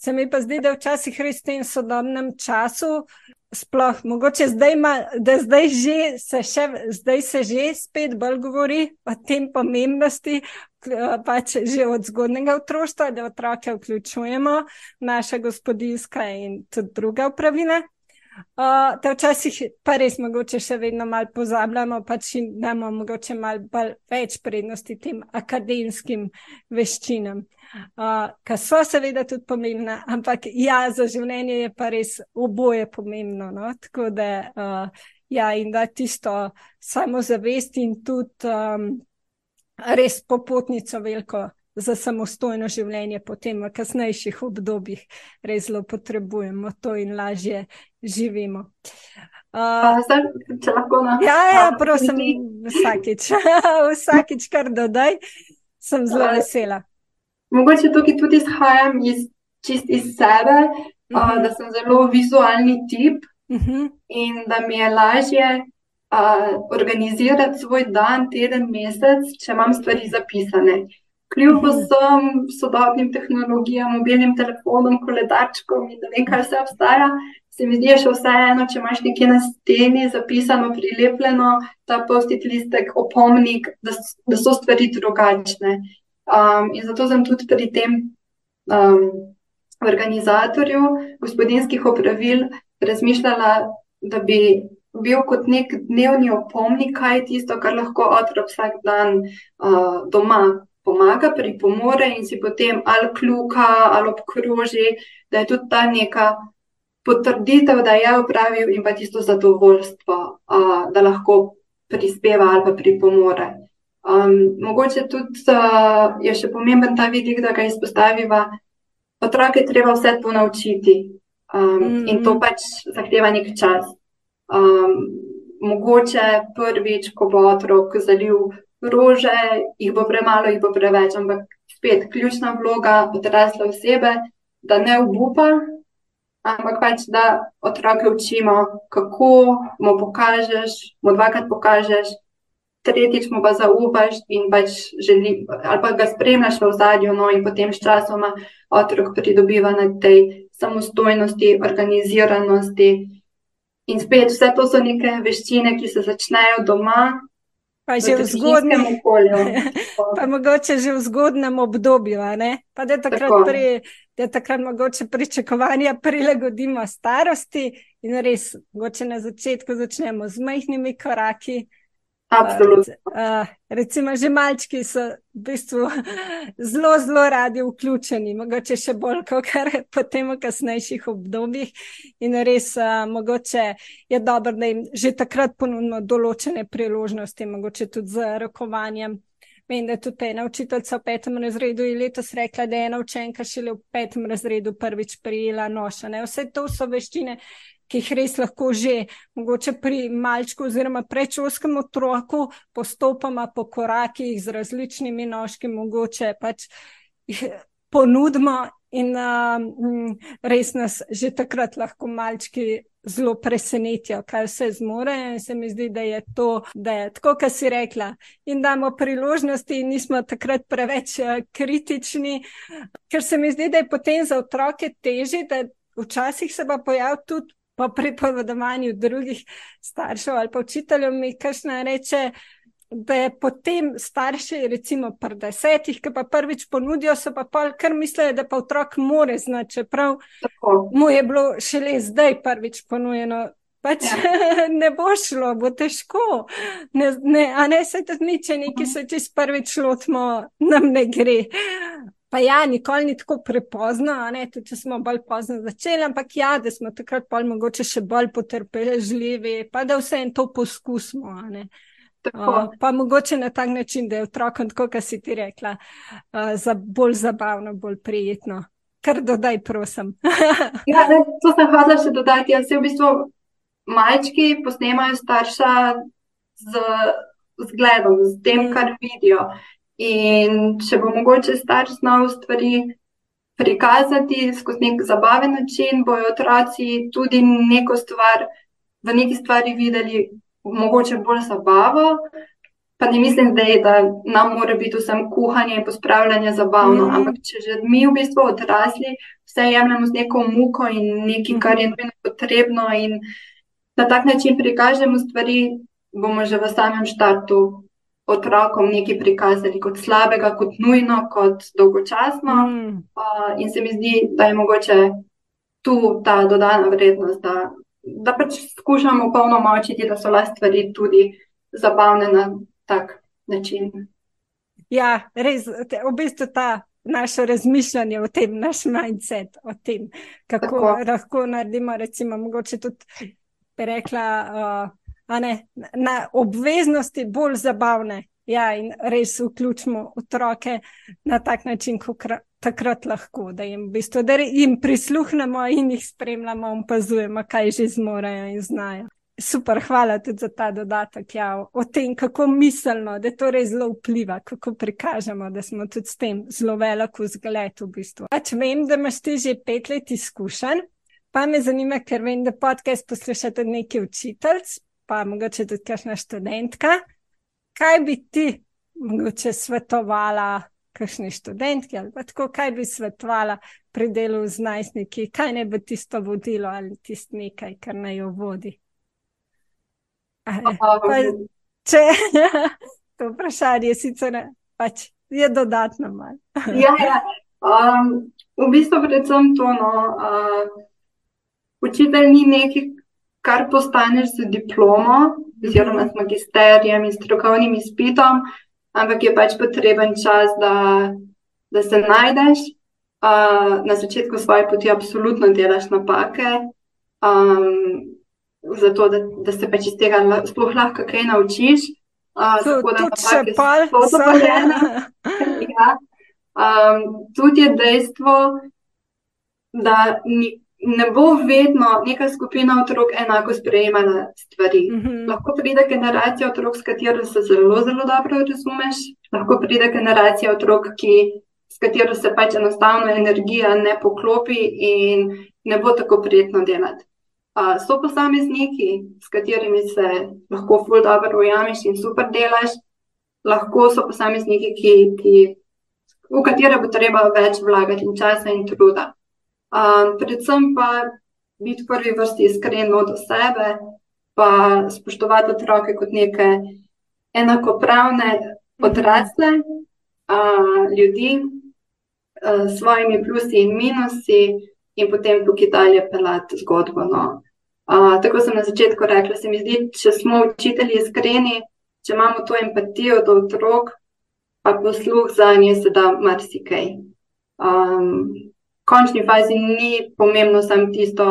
Se mi pa zdi, da včasih res v tem sodobnem času sploh, mogoče zdaj, ima, da zdaj, že, se še, zdaj se že spet bolj govori o tem pomembnosti, pač že od zgodnega otroštva, da otroke vključujemo, naša gospodinska in tudi druga upravina. Uh, da včasih pa res mogoče še vedno malo pozabljamo, pač imamo mogoče malo več prednosti tem akademskim veščinam, uh, ki so seveda tudi pomembne, ampak ja, za življenje je pa res oboje pomembno. No? Tako da, uh, ja, in da tisto samozavest in tudi um, res popotnico veliko za samostojno življenje, potem v kasnejših obdobjih res zelo potrebujemo to in lažje živimo. Uh, zdaj, če lahko na. Ja, ja, prosim, vsakič, vsakič, kar dodaj, sem zelo vesela. Mogoče tukaj tudi izhajam iz, čist iz sebe, uh -huh. uh, mhm. da sem zelo vizualni tip uh mhm. -huh. in da mi je lažje uh, organizirati svoj dan, teden, mesec, če imam stvari zapisane kljub mhm. vsem sodobnim tehnologijam, mobilnim telefonom, koledarčkom in da vem, kaj vse obstaja, se mi zdi še vseeno, če imaš nekje na steni zapisano, prilepljeno, ta postit listek, opomnik, da, da so stvari drugačne. Um, in zato sem tudi pri tem um, organizatorju gospodinskih opravil razmišljala, da bi bil kot nek dnevni opomnik, kaj je tisto, kar lahko otrok vsak dan uh, doma pomaga, pripomore in si potem ali kljuka ali obkroži, da je tudi ta neka potrditev, da je upravil in pa tisto zadovoljstvo, uh, da lahko prispeva ali pa pripomore. Um, mogoče tudi uh, je še pomemben ta vidik, da ga izpostaviva. Otroke treba vse to naučiti um, mm -hmm. in to pač zahteva nek čas. Um, mogoče prvič, ko bo otrok zalil rože, jih bo premalo, jih bo preveč, ampak spet ključna vloga odrasle osebe, da ne obupa, ampak pač da otroke učimo, kako mu pokažeš, mu dvakrat pokažeš, tretjič mu pa zaupaš in pač želi, ali pa ga spremljaš v zadju, no in potem s časoma otrok pridobiva na tej samostojnosti, organiziranosti. In spet, vse to so neke veščine, ki se začnejo doma, Pa že v zgodnem okolju. pa mogoče že v zgodnem obdobju, pa da takrat, pri, da takrat mogoče pričakovanja prilagodimo starosti in res, mogoče na začetku začnemo z majhnimi koraki. Absolutno. Uh, recimo, že malčki so v bistvu zelo, zelo radi vključeni, mogoče še bolj kot potem v kasnejših obdobjih. In res, uh, mogoče je dobro, da jim že takrat ponudimo določene priložnosti, mogoče tudi z rokovanjem. Vem, da je tudi ena učiteljica v petem razredu in letos rekla, da je ena učenka šele v petem razredu prvič prijela noša. Ne? Vse to so veščine, ki jih res lahko že, mogoče pri malčku oziroma prečovskem otroku, postopoma po korakih z različnimi nožki, mogoče pač ponudimo in um, res nas že takrat lahko malčki. Zelo presenetijo, kaj vse zmorejo, in se mi zdi, da je to, da je tako, kot si rekla, in damo priložnosti, in nismo takrat preveč uh, kritični, ker se mi zdi, da je potem za otroke teže, da včasih se pa pojavi tudi po pripovedovanju drugih staršev ali pa učiteljev, mi kažna reče, da je potem starši, recimo pri desetih, ki pa prvič ponudijo, so pa pol kar mislijo, da pa otrok more znati, čeprav Tako. mu je bilo šele zdaj prvič ponujeno. Pač ja. ne bo šlo, bo težko. Ne, ne, a ne se tudi mi, če neki se čez prvič lotimo, nam ne gre. Pa ja, nikoli ni tako prepozno, tudi če smo bolj pozno začeli, ampak ja, da smo takrat pa mogoče še bolj potrpežljivi, pa da vse en to poskusimo. Uh, pa mogoče na tak način, da je otrokom, tako kot si ti rekla, uh, za bolj zabavno, bolj prijetno. Kar dodaj, prosim. ja, ne, to sem hodila še dodati. Jaz v bistvu malčki posnemajo starša z zgledom, z tem, kar vidijo. In če bo mogoče starš znal stvari prikazati skozi nek zabaven način, bojo otroci tudi neko stvar, v neki stvari videli, mogoče bolj zabavo. Pa ne mislim zdaj, da nam mora biti vsem kuhanje in pospravljanje zabavno, mm. ampak če že mi v bistvu odrasli vse jemljemo z neko muko in nekaj, kar je nujno potrebno in na tak način prikažemo stvari, bomo že v samem štartu otrokom nekaj prikazali kot slabega, kot nujno, kot dolgočasno. Mm. Uh, in se mi zdi, da je mogoče tu ta dodana vrednost, da, da pač skušamo polno močiti, da so las stvari tudi zabavne na tak način. Ja, res, te, v bistvu ta. Naše razmišljanje o tem, naš mindset o tem, kako Tako. lahko naredimo, recimo, mogoče tudi, rekla, uh, ne, na obveznosti bolj zabavne. Ja, in res vključimo otroke na tak način, kot takrat lahko, da jim, v bistvu, da jim prisluhnemo in jih spremljamo, opazujemo, kaj že zmorejo in znajo. Super, hvala tudi za ta dodatek. Ja, o tem, kako miselno, da to res zelo vpliva, kako prikažemo, da smo tudi s tem zelo veliko zgled. V bistvu. Pač vem, da imaš ti že pet let izkušenj, pa me zanima, ker vem, da podcast poslušate neki učiteljci pa mogoče tudi kakšna študentka. Kaj bi ti mogoče svetovala, kakšni študentki ali pa tako, kaj bi svetovala pri delu z najstniki, kaj ne bi tisto vodilo ali tisto nekaj, kar naj jo vodi? Pa, če to vprašanje sicer ne, pač je dodatno malo. ja, ja. Um, v bistvu predvsem to, no, uh, učitelj ni neki, kar postaneš z diplomo, oziroma z magisterijem in strokovnim izpitom, ampak je pač potreben čas, da, da se najdeš. Uh, na začetku svoje poti absolutno delaš napake, um, zato da, da se pač iz tega sploh lahko kaj naučiš. Uh, tako da se pač sposobno. Tudi je dejstvo, da ni, ne bo vedno neka skupina otrok enako sprejemala stvari. Mm -hmm. Lahko pride generacija otrok, s katero se zelo, zelo dobro razumeš, lahko pride generacija otrok, ki, s katero se pač enostavno energija ne poklopi in ne bo tako prijetno delati. Uh, so posamezniki, s katerimi se lahko ful dobro ujameš in super delaš, lahko so posamezniki, ki, ki, v katere bo treba več vlagati in časa in truda. Um, predvsem pa biti v prvi vrsti iskren do sebe, pa spoštovati otroke kot neke enakopravne odrasle uh, ljudi uh, s svojimi plusi in minusi, in potem tukaj dalje pelati zgodbo. No. Uh, tako sem na začetku rekla, se mi zdi, če smo učitelji iskreni, če imamo to empatijo do otrok, pa posluh za nje, se da marsikaj. Um, končni fazi ni pomembno samo tisto,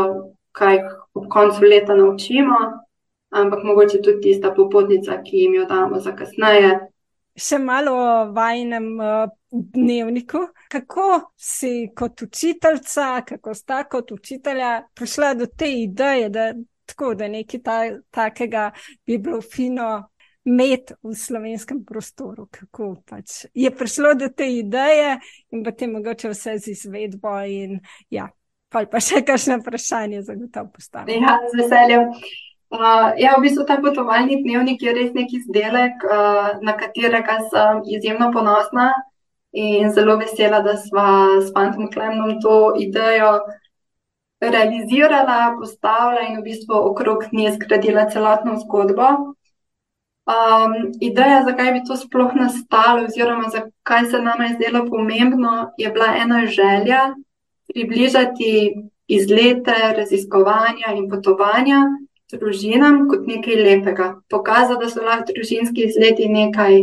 kaj ob koncu leta naučimo, ampak mogoče tudi tista popotnica, ki jim jo damo za kasneje. Še malo o vajnem uh, dnevniku. Kako si kot učiteljica, kako sta kot učitelja prišla do te ideje, da, tako, da nekaj ta, takega bi bilo fino med v slovenskem prostoru, kako pač je prišlo do te ideje in potem mogoče vse z izvedbo. In, ja, pa še kakšno vprašanje za to postaviti. Ja, z veseljem. Uh, ja, v bistvu ta potovalni dnevnik je res neki izdelek, uh, na katerega sem izjemno ponosna in zelo vesela, da smo s Fantom Klemnom to idejo realizirala, postavila in v bistvu okrog nje zgradila celotno zgodbo. Um, ideja, zakaj bi to sploh nastalo, oziroma zakaj se nam je zdelo pomembno, je bila ena želja približati izlete, raziskovanja in potovanja družinam kot nekaj lepega. Pokazati, da so lahko družinski izleti nekaj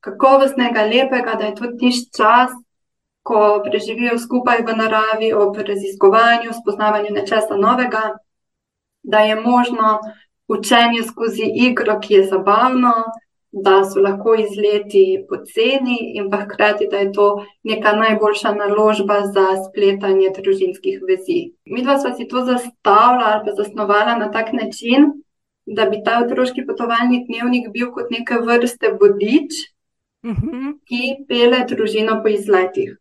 kakovostnega, lepega, da je to tiš čas, ko preživijo skupaj v naravi, ob raziskovanju, spoznavanju nečesa novega, da je možno učenje skozi igro, ki je zabavno, da so lahko izleti poceni in pa hkrati, da je to neka najboljša naložba za spletanje družinskih vezi. Mi dva sva si to zastavila ali pa zasnovala na tak način, da bi ta otroški potovalni dnevnik bil kot neke vrste vodič, uh mhm. -huh. ki pele družino po izletih.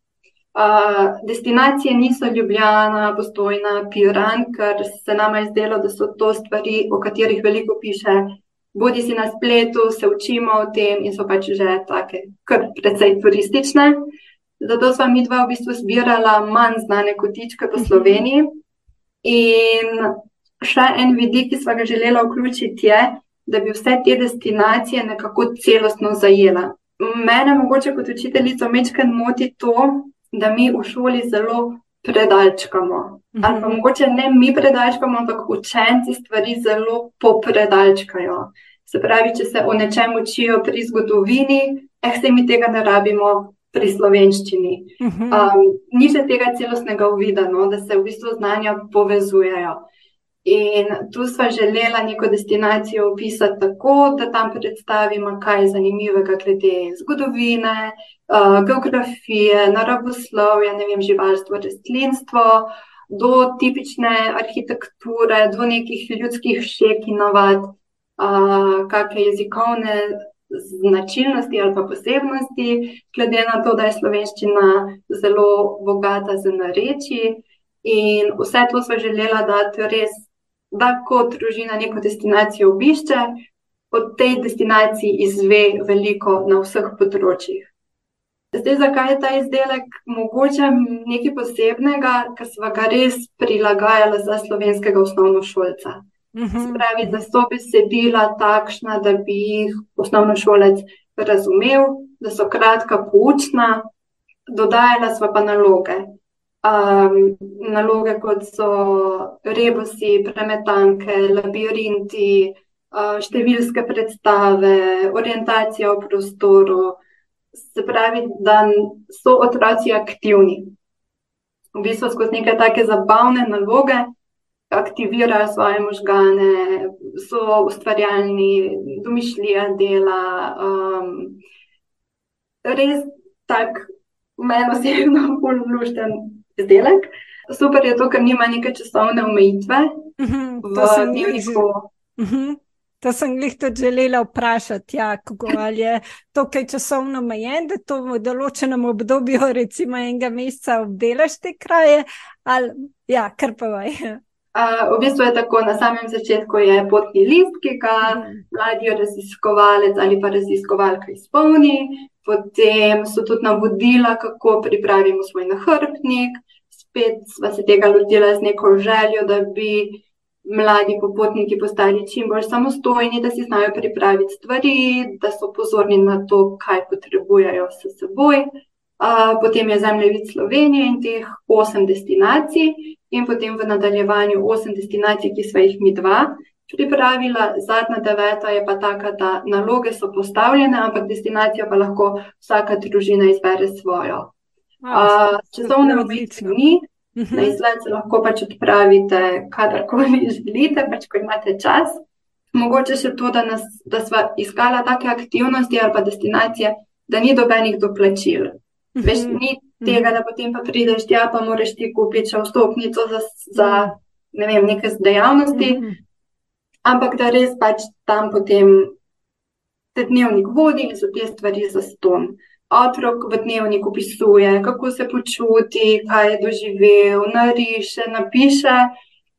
Uh, destinacije niso Ljubljana, Postojna, Piran, ker se nama je zdelo, da so to stvari, o katerih veliko piše bodi si na spletu, se učimo o tem in so pač že tako, kar precej turistične. Zato smo mi dva v bistvu zbirala manj znane kotičke po mhm. Sloveniji. In še en vidik, ki smo ga želeli vključiti, je, da bi vse te destinacije nekako celostno zajela. Mene, mogoče kot učiteljico, mečkaj moti to, da mi v šoli zelo predalčkamo. Ali pa mhm. mogoče ne mi predalčkamo, ampak učenci stvari zelo popredalčkajo. Se pravi, če se o nečem učijo pri zgodovini, eh, se mi tega ne rabimo pri slovenščini. Mhm. Um, ni že tega celostnega uvida, no, da se v bistvu znanja povezujejo. In tu smo želeli neko destinacijo opisati tako, da tam predstavimo, kaj je zanimivega glede zgodovine, uh, geografije, naravoslovja, ne vem, živalstvo, rastlinstvo, do tipične arhitekture, do nekih ljudskih šek in navad, uh, kakšne jezikovne značilnosti ali pa posebnosti, glede na to, da je slovenščina zelo bogata z nareči. In vse to smo želeli dati res da kot družina neko destinacijo obišče, od tej destinaciji izve veliko na vseh področjih. Zdaj, zakaj je ta izdelek mogoče nekaj posebnega, ker smo ga res prilagajali za slovenskega osnovnošolca? Mhm. Pravi, da so besedila takšna, da bi jih osnovnošolec razumel, da so kratka, poučna, dodajala sva pa naloge um, naloge, kot so rebusi, premetanke, labirinti, uh, številske predstave, orientacija v prostoru. Se pravi, da so otroci aktivni. V bistvu skozi neke take zabavne naloge aktivirajo svoje možgane, so ustvarjalni, domišljija dela. Um, res tak, meni osebno, polnošten izdelek. Super je to, ker nima neke časovne omejitve. Uh mhm, -huh, jih že. Uh -huh. To sem jih tudi želela vprašati, ja, kako je to, kaj časovno omejen, da to v določenem obdobju, recimo enega meseca, obdelaš te kraje, ali ja, kar pa vaj. Uh, v bistvu je tako, na samem začetku je potni list, ki ga mhm. mladi raziskovalec ali pa raziskovalka izpolni, potem so tudi navodila, kako pripravimo svoj nahrbtnik, spet smo se tega lotili z neko željo, da bi mladi popotniki postali čim bolj samostojni, da si znajo pripraviti stvari, da so pozorni na to, kaj potrebujejo s seboj. Potem je zemljevid Slovenije in teh osem destinacij, in potem v nadaljevanju osem destinacij, ki smo jih mi dva pripravila. Zadnja deveta je pa taka, da naloge so postavljene, ampak destinacijo pa lahko vsaka družina izbere svojo. Časovne omejitve ni, mhm. na izlet se lahko pač odpravite, kadarkoli želite, pač ko imate čas. Mogoče še to, da, nas, da smo iskali take aktivnosti ali pa destinacije, da ni dobenih doplačil. Mhm. Veš, ni tega, da potem pa prideš tja, pa moraš ti kupiti še vstopnico za, za ne vem, neke dejavnosti. Ampak da res pač tam potem te dnevnik vodi in so te stvari za ston otrok v dnevniku opisuje, kako se počuti, kaj je doživel, nariše, napiše,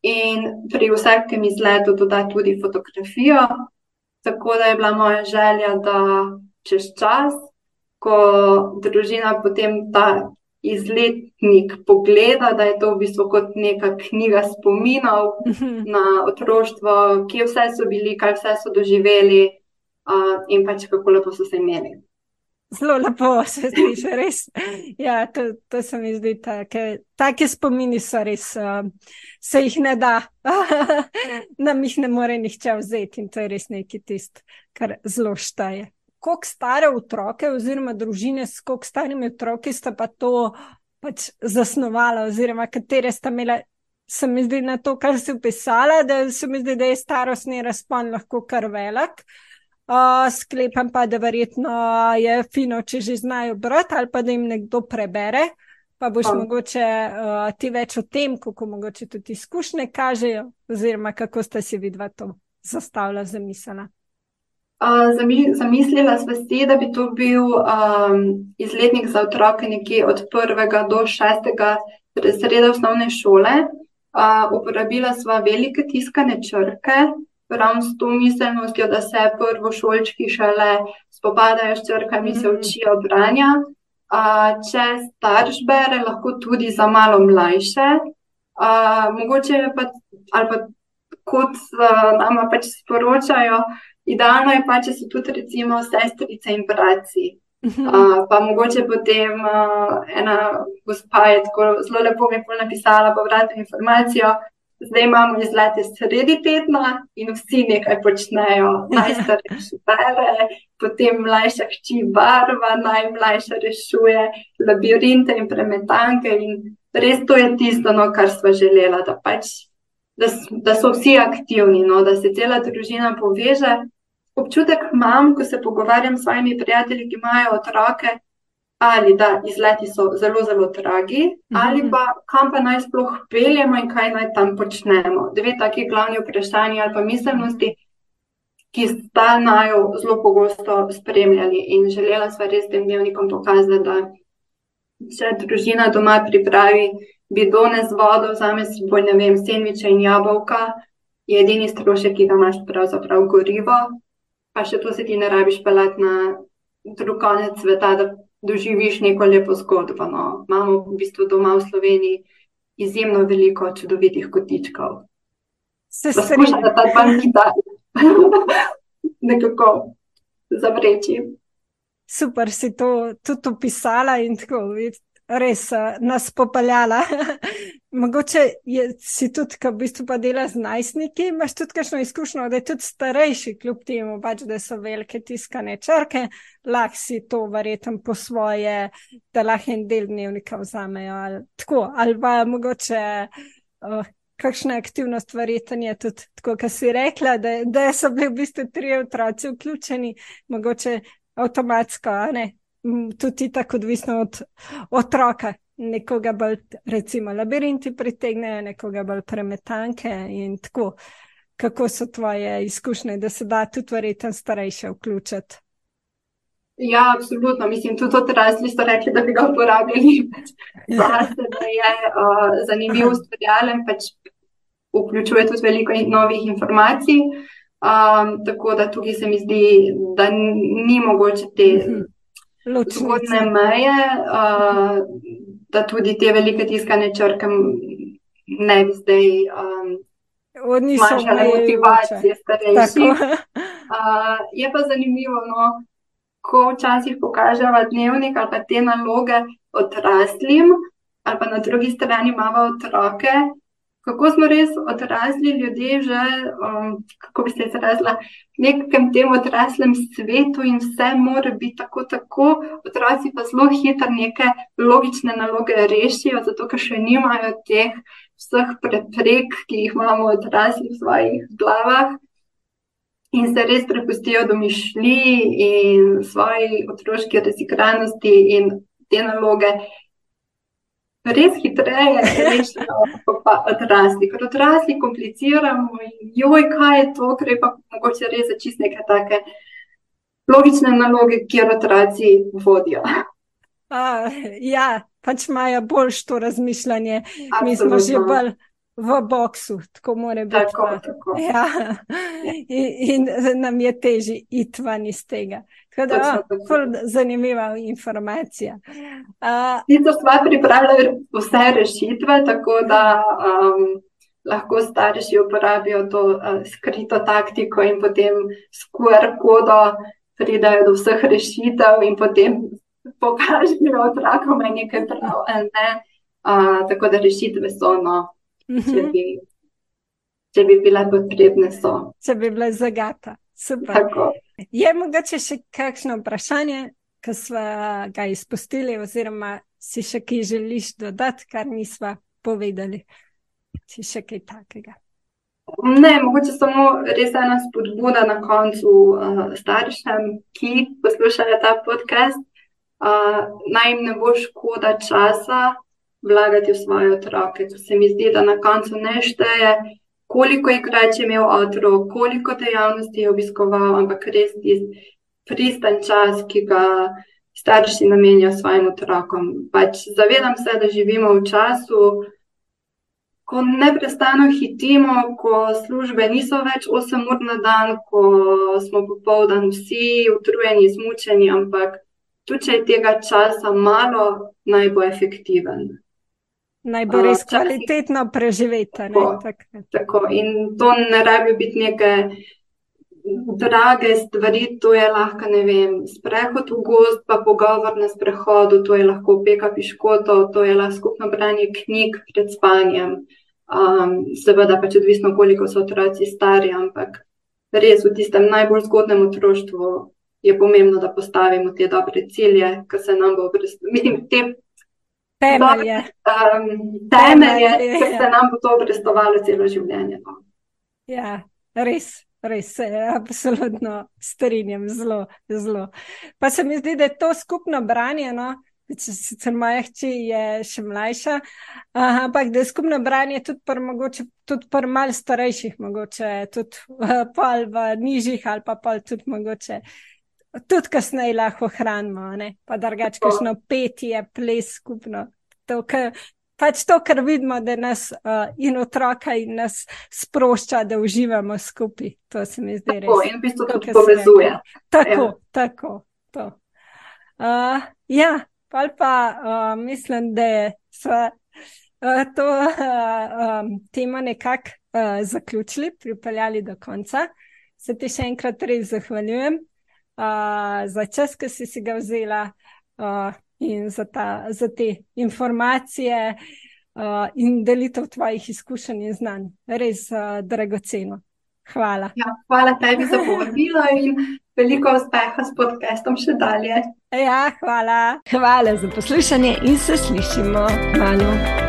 in pri vsakem izletu doda tudi fotografijo. Tako da je bila moja želja, da čez čas, ko družina potem ta izletnik pogleda, da je to v bistvu kot neka knjiga spominov mhm. na otroštvo, kje vse so bili, kaj vse so doživeli uh, in pač kako lepo so se imeli. Zelo lepo se sliši, res. Ja, to, to se mi zdi tako. Take spomini so res, uh, se jih ne da, nam jih ne more nihče vzeti in to je res nekaj tist, kar zelo štaje. koliko stare otroke, oziroma družine s koliko starimi otroki sta pa to pač zasnovala, oziroma katere sta imela. Se mi zdi na to, kar si opisala, da se mi zdi, da je starostni razpon lahko kar velik. Uh, sklepam pa, da verjetno je fino, če že znajo brati ali pa da jim nekdo prebere. Pa boš pa. mogoče uh, ti več o tem, kako mogoče tudi izkušnje kažejo, oziroma kako ste si vidva to zastavila zamislila. Zamislila sva si, da bi to bil um, izletnik za otroke nekje od prvega do šestega sreda osnovne šole. Uh, uporabila sva velike tiskane črke, prav s to miselnostjo, da se prvošolčki šele spopadajo s črkami, mm -hmm. se mhm. učijo branja. Uh, če starš bere, lahko tudi za malo mlajše. Uh, mogoče pa, ali pa kot uh, nama pač sporočajo, Idealno je pa, če so tudi recimo sestrice in braci. Uh, pa mogoče potem uh, ena gospa je tako zelo lepo mi napisala povratno informacijo. Zdaj imamo izlete sredi tedna in vsi nekaj počnejo. Najstarejši bere, potem mlajša hči barva, najmlajša rešuje labirinte in premetanke. In res to je tisto, no, kar smo želeli, da, pač, da, da so vsi aktivni, no, da se cela družina poveže občutek imam, ko se pogovarjam s svojimi prijatelji, ki imajo otroke, ali da izleti so zelo, zelo dragi, mhm. ali pa kam pa naj sploh peljemo in kaj naj tam počnemo. Dve taki glavni vprašanji ali pa miselnosti, ki sta naj zelo pogosto spremljali in želela sva res tem dnevnikom pokazati, da če družina doma pripravi bidone z vodo, vzame si boj, ne vem, sendviče in jabolka. Je edini strošek, ki ga imaš, pravzaprav gorivo, pa še to se ti ne rabiš pelati na drug konec sveta, da doživiš neko lepo zgodbo. No. Imamo v bistvu doma v Sloveniji izjemno veliko čudovitih kotičkov. Se strinjam, da ta dva ni da nekako zavreči. Super si to tudi opisala in tako res uh, nas popeljala. Mogoče je, si tudi, ki v bistvu pa dela z najstniki, imaš tudi kakšno izkušnjo, da je tudi starejši, kljub temu, pač, da so velike tiskane črke, lahko si to verjetno po svoje, da lahko en del dnevnika vzamejo. Ali, tako, ali pa mogoče. Uh, Kakšna aktivnost, verjetno je tudi tako, kot si rekla, da, da so bili v bistvu tri otroci vključeni, mogoče avtomatsko, tudi tako odvisno od otroka. Nekoga bolj, recimo, labirinti pritegnejo, nekoga bolj premetanke in tako. Kako so tvoje izkušnje, da se da tudi verjetno starejše vključiti? Ja, absolutno. Mislim, tudi odrasli so rekli, da bi ga uporabljali. Zase, da je uh, zanimiv, ustvarjalen, pač vključuje tudi veliko novih informacij. Um, tako da tukaj se mi zdi, da ni mogoče te. Zgodne meje, uh, da tudi te velike tiskane črke ne bi zdaj zmanjšale um, motivacije starejših. Uh, je pa zanimivo, no, ko včasih pokažemo dnevnik ali pa te naloge odraslim, ali pa na drugi strani imamo otroke, kako smo res odrasli ljudje, že, um, kako bi se izrazila, v nekem tem odraslem svetu in vse mora biti tako, tako. Otroci pa zelo hitro neke logične naloge rešijo, zato ker še nimajo teh vseh preprek, ki jih imamo odrasli v svojih glavah. In se res prepustijo domišljiji in svoji otroški razigranosti in te naloge res hitreje rešimo kot odrasli. Ker odrasli kompliciramo in joj, kaj je to, je pa mogoče res za čist neke take logične naloge, kjer otroci vodijo. A, ja, pač imajo boljš to razmišljanje. Absolutno. Mi smo že bolj v boksu, tako mora biti. Tako, tako. Ja. In, in nam je težje iti van iz tega. Tako da, zelo zanimiva informacija. Uh, smo pripravili vse rešitve, tako da um, lahko starši uporabijo to uh, skrito taktiko in potem s QR kodo pridajo do vseh rešitev in potem pokažejo otrokom, nekaj prav. Ne. Uh, tako da rešitve so, no, če, mhm. bi, če bi bile potrebne, so. Če bi bile zagata. Super. Tako. Je mogoče še kakšno vprašanje, ki smo ga izpustili, oziroma si še kaj želiš dodati, kar nismo povedali? Si še kaj takega? Ne, mogoče samo res ena spodbuda na koncu uh, staršem, ki poslušajo ta podcast. Uh, naj jim ne bo škoda časa vlagati v svoje otroke. To se mi zdi, da na koncu ne šteje, koliko igrač je imel otrok, koliko dejavnosti je obiskoval, ampak res tisti pristen čas, ki ga starši namenijo svojim otrokom. Pač zavedam se, da živimo v času, ko neprestano hitimo, ko službe niso več 8 ur na dan, ko smo popoldan vsi utrujeni, izmučeni, ampak tudi če je tega časa malo, naj bo efektiven. Naj bo res kvalitetno preživeti. Tako, tako. In to ne rabi biti neke drage stvari, to je lahko, ne vem, sprehod v gost, pa pogovor na sprehodu, to je lahko peka piškoto, to je lahko skupno branje knjig pred spanjem. Um, seveda pač odvisno, koliko so otroci stari, ampak res v tistem najbolj zgodnem otroštvu je pomembno, da postavimo te dobre cilje, ki se nam bo obrestovalo. Temelje. Um, temelje, ki se nam bo to obrestovalo celo življenje. No. Ja, res. Res se absolutno strinjam, zelo, zelo. Pa se mi zdi, da je to skupno branje, no, sicer moja hči je še mlajša, ampak da je skupno branje tudi pri mogoče, tudi pri mal starejših, mogoče tudi pol v nižjih ali pa pol tudi mogoče. Tudi kasneje lahko hranimo, ne? pa drugače, kakšno petje, ples skupno. To, kar, pač to, kar vidimo, da nas uh, in otroka in nas sprošča, da uživamo skupaj. To se mi zdi res. Tako, in v bistvu tudi povezuje. Tako, ja. tako. To. Uh, ja, pa, pa uh, mislim, da so uh, to uh, um, temo nekako uh, zaključili, pripeljali do konca. Se ti še enkrat res zahvaljujem uh, za čas, ki si, si ga vzela uh, in za, ta, za te informacije uh, in delitev tvojih izkušenj in znanj. Res uh, dragoceno. Hvala. Ja, hvala tebi za povabilo in veliko uspeha s podcastom še dalje. Ja, hvala. Hvala za poslušanje in se slišimo malo.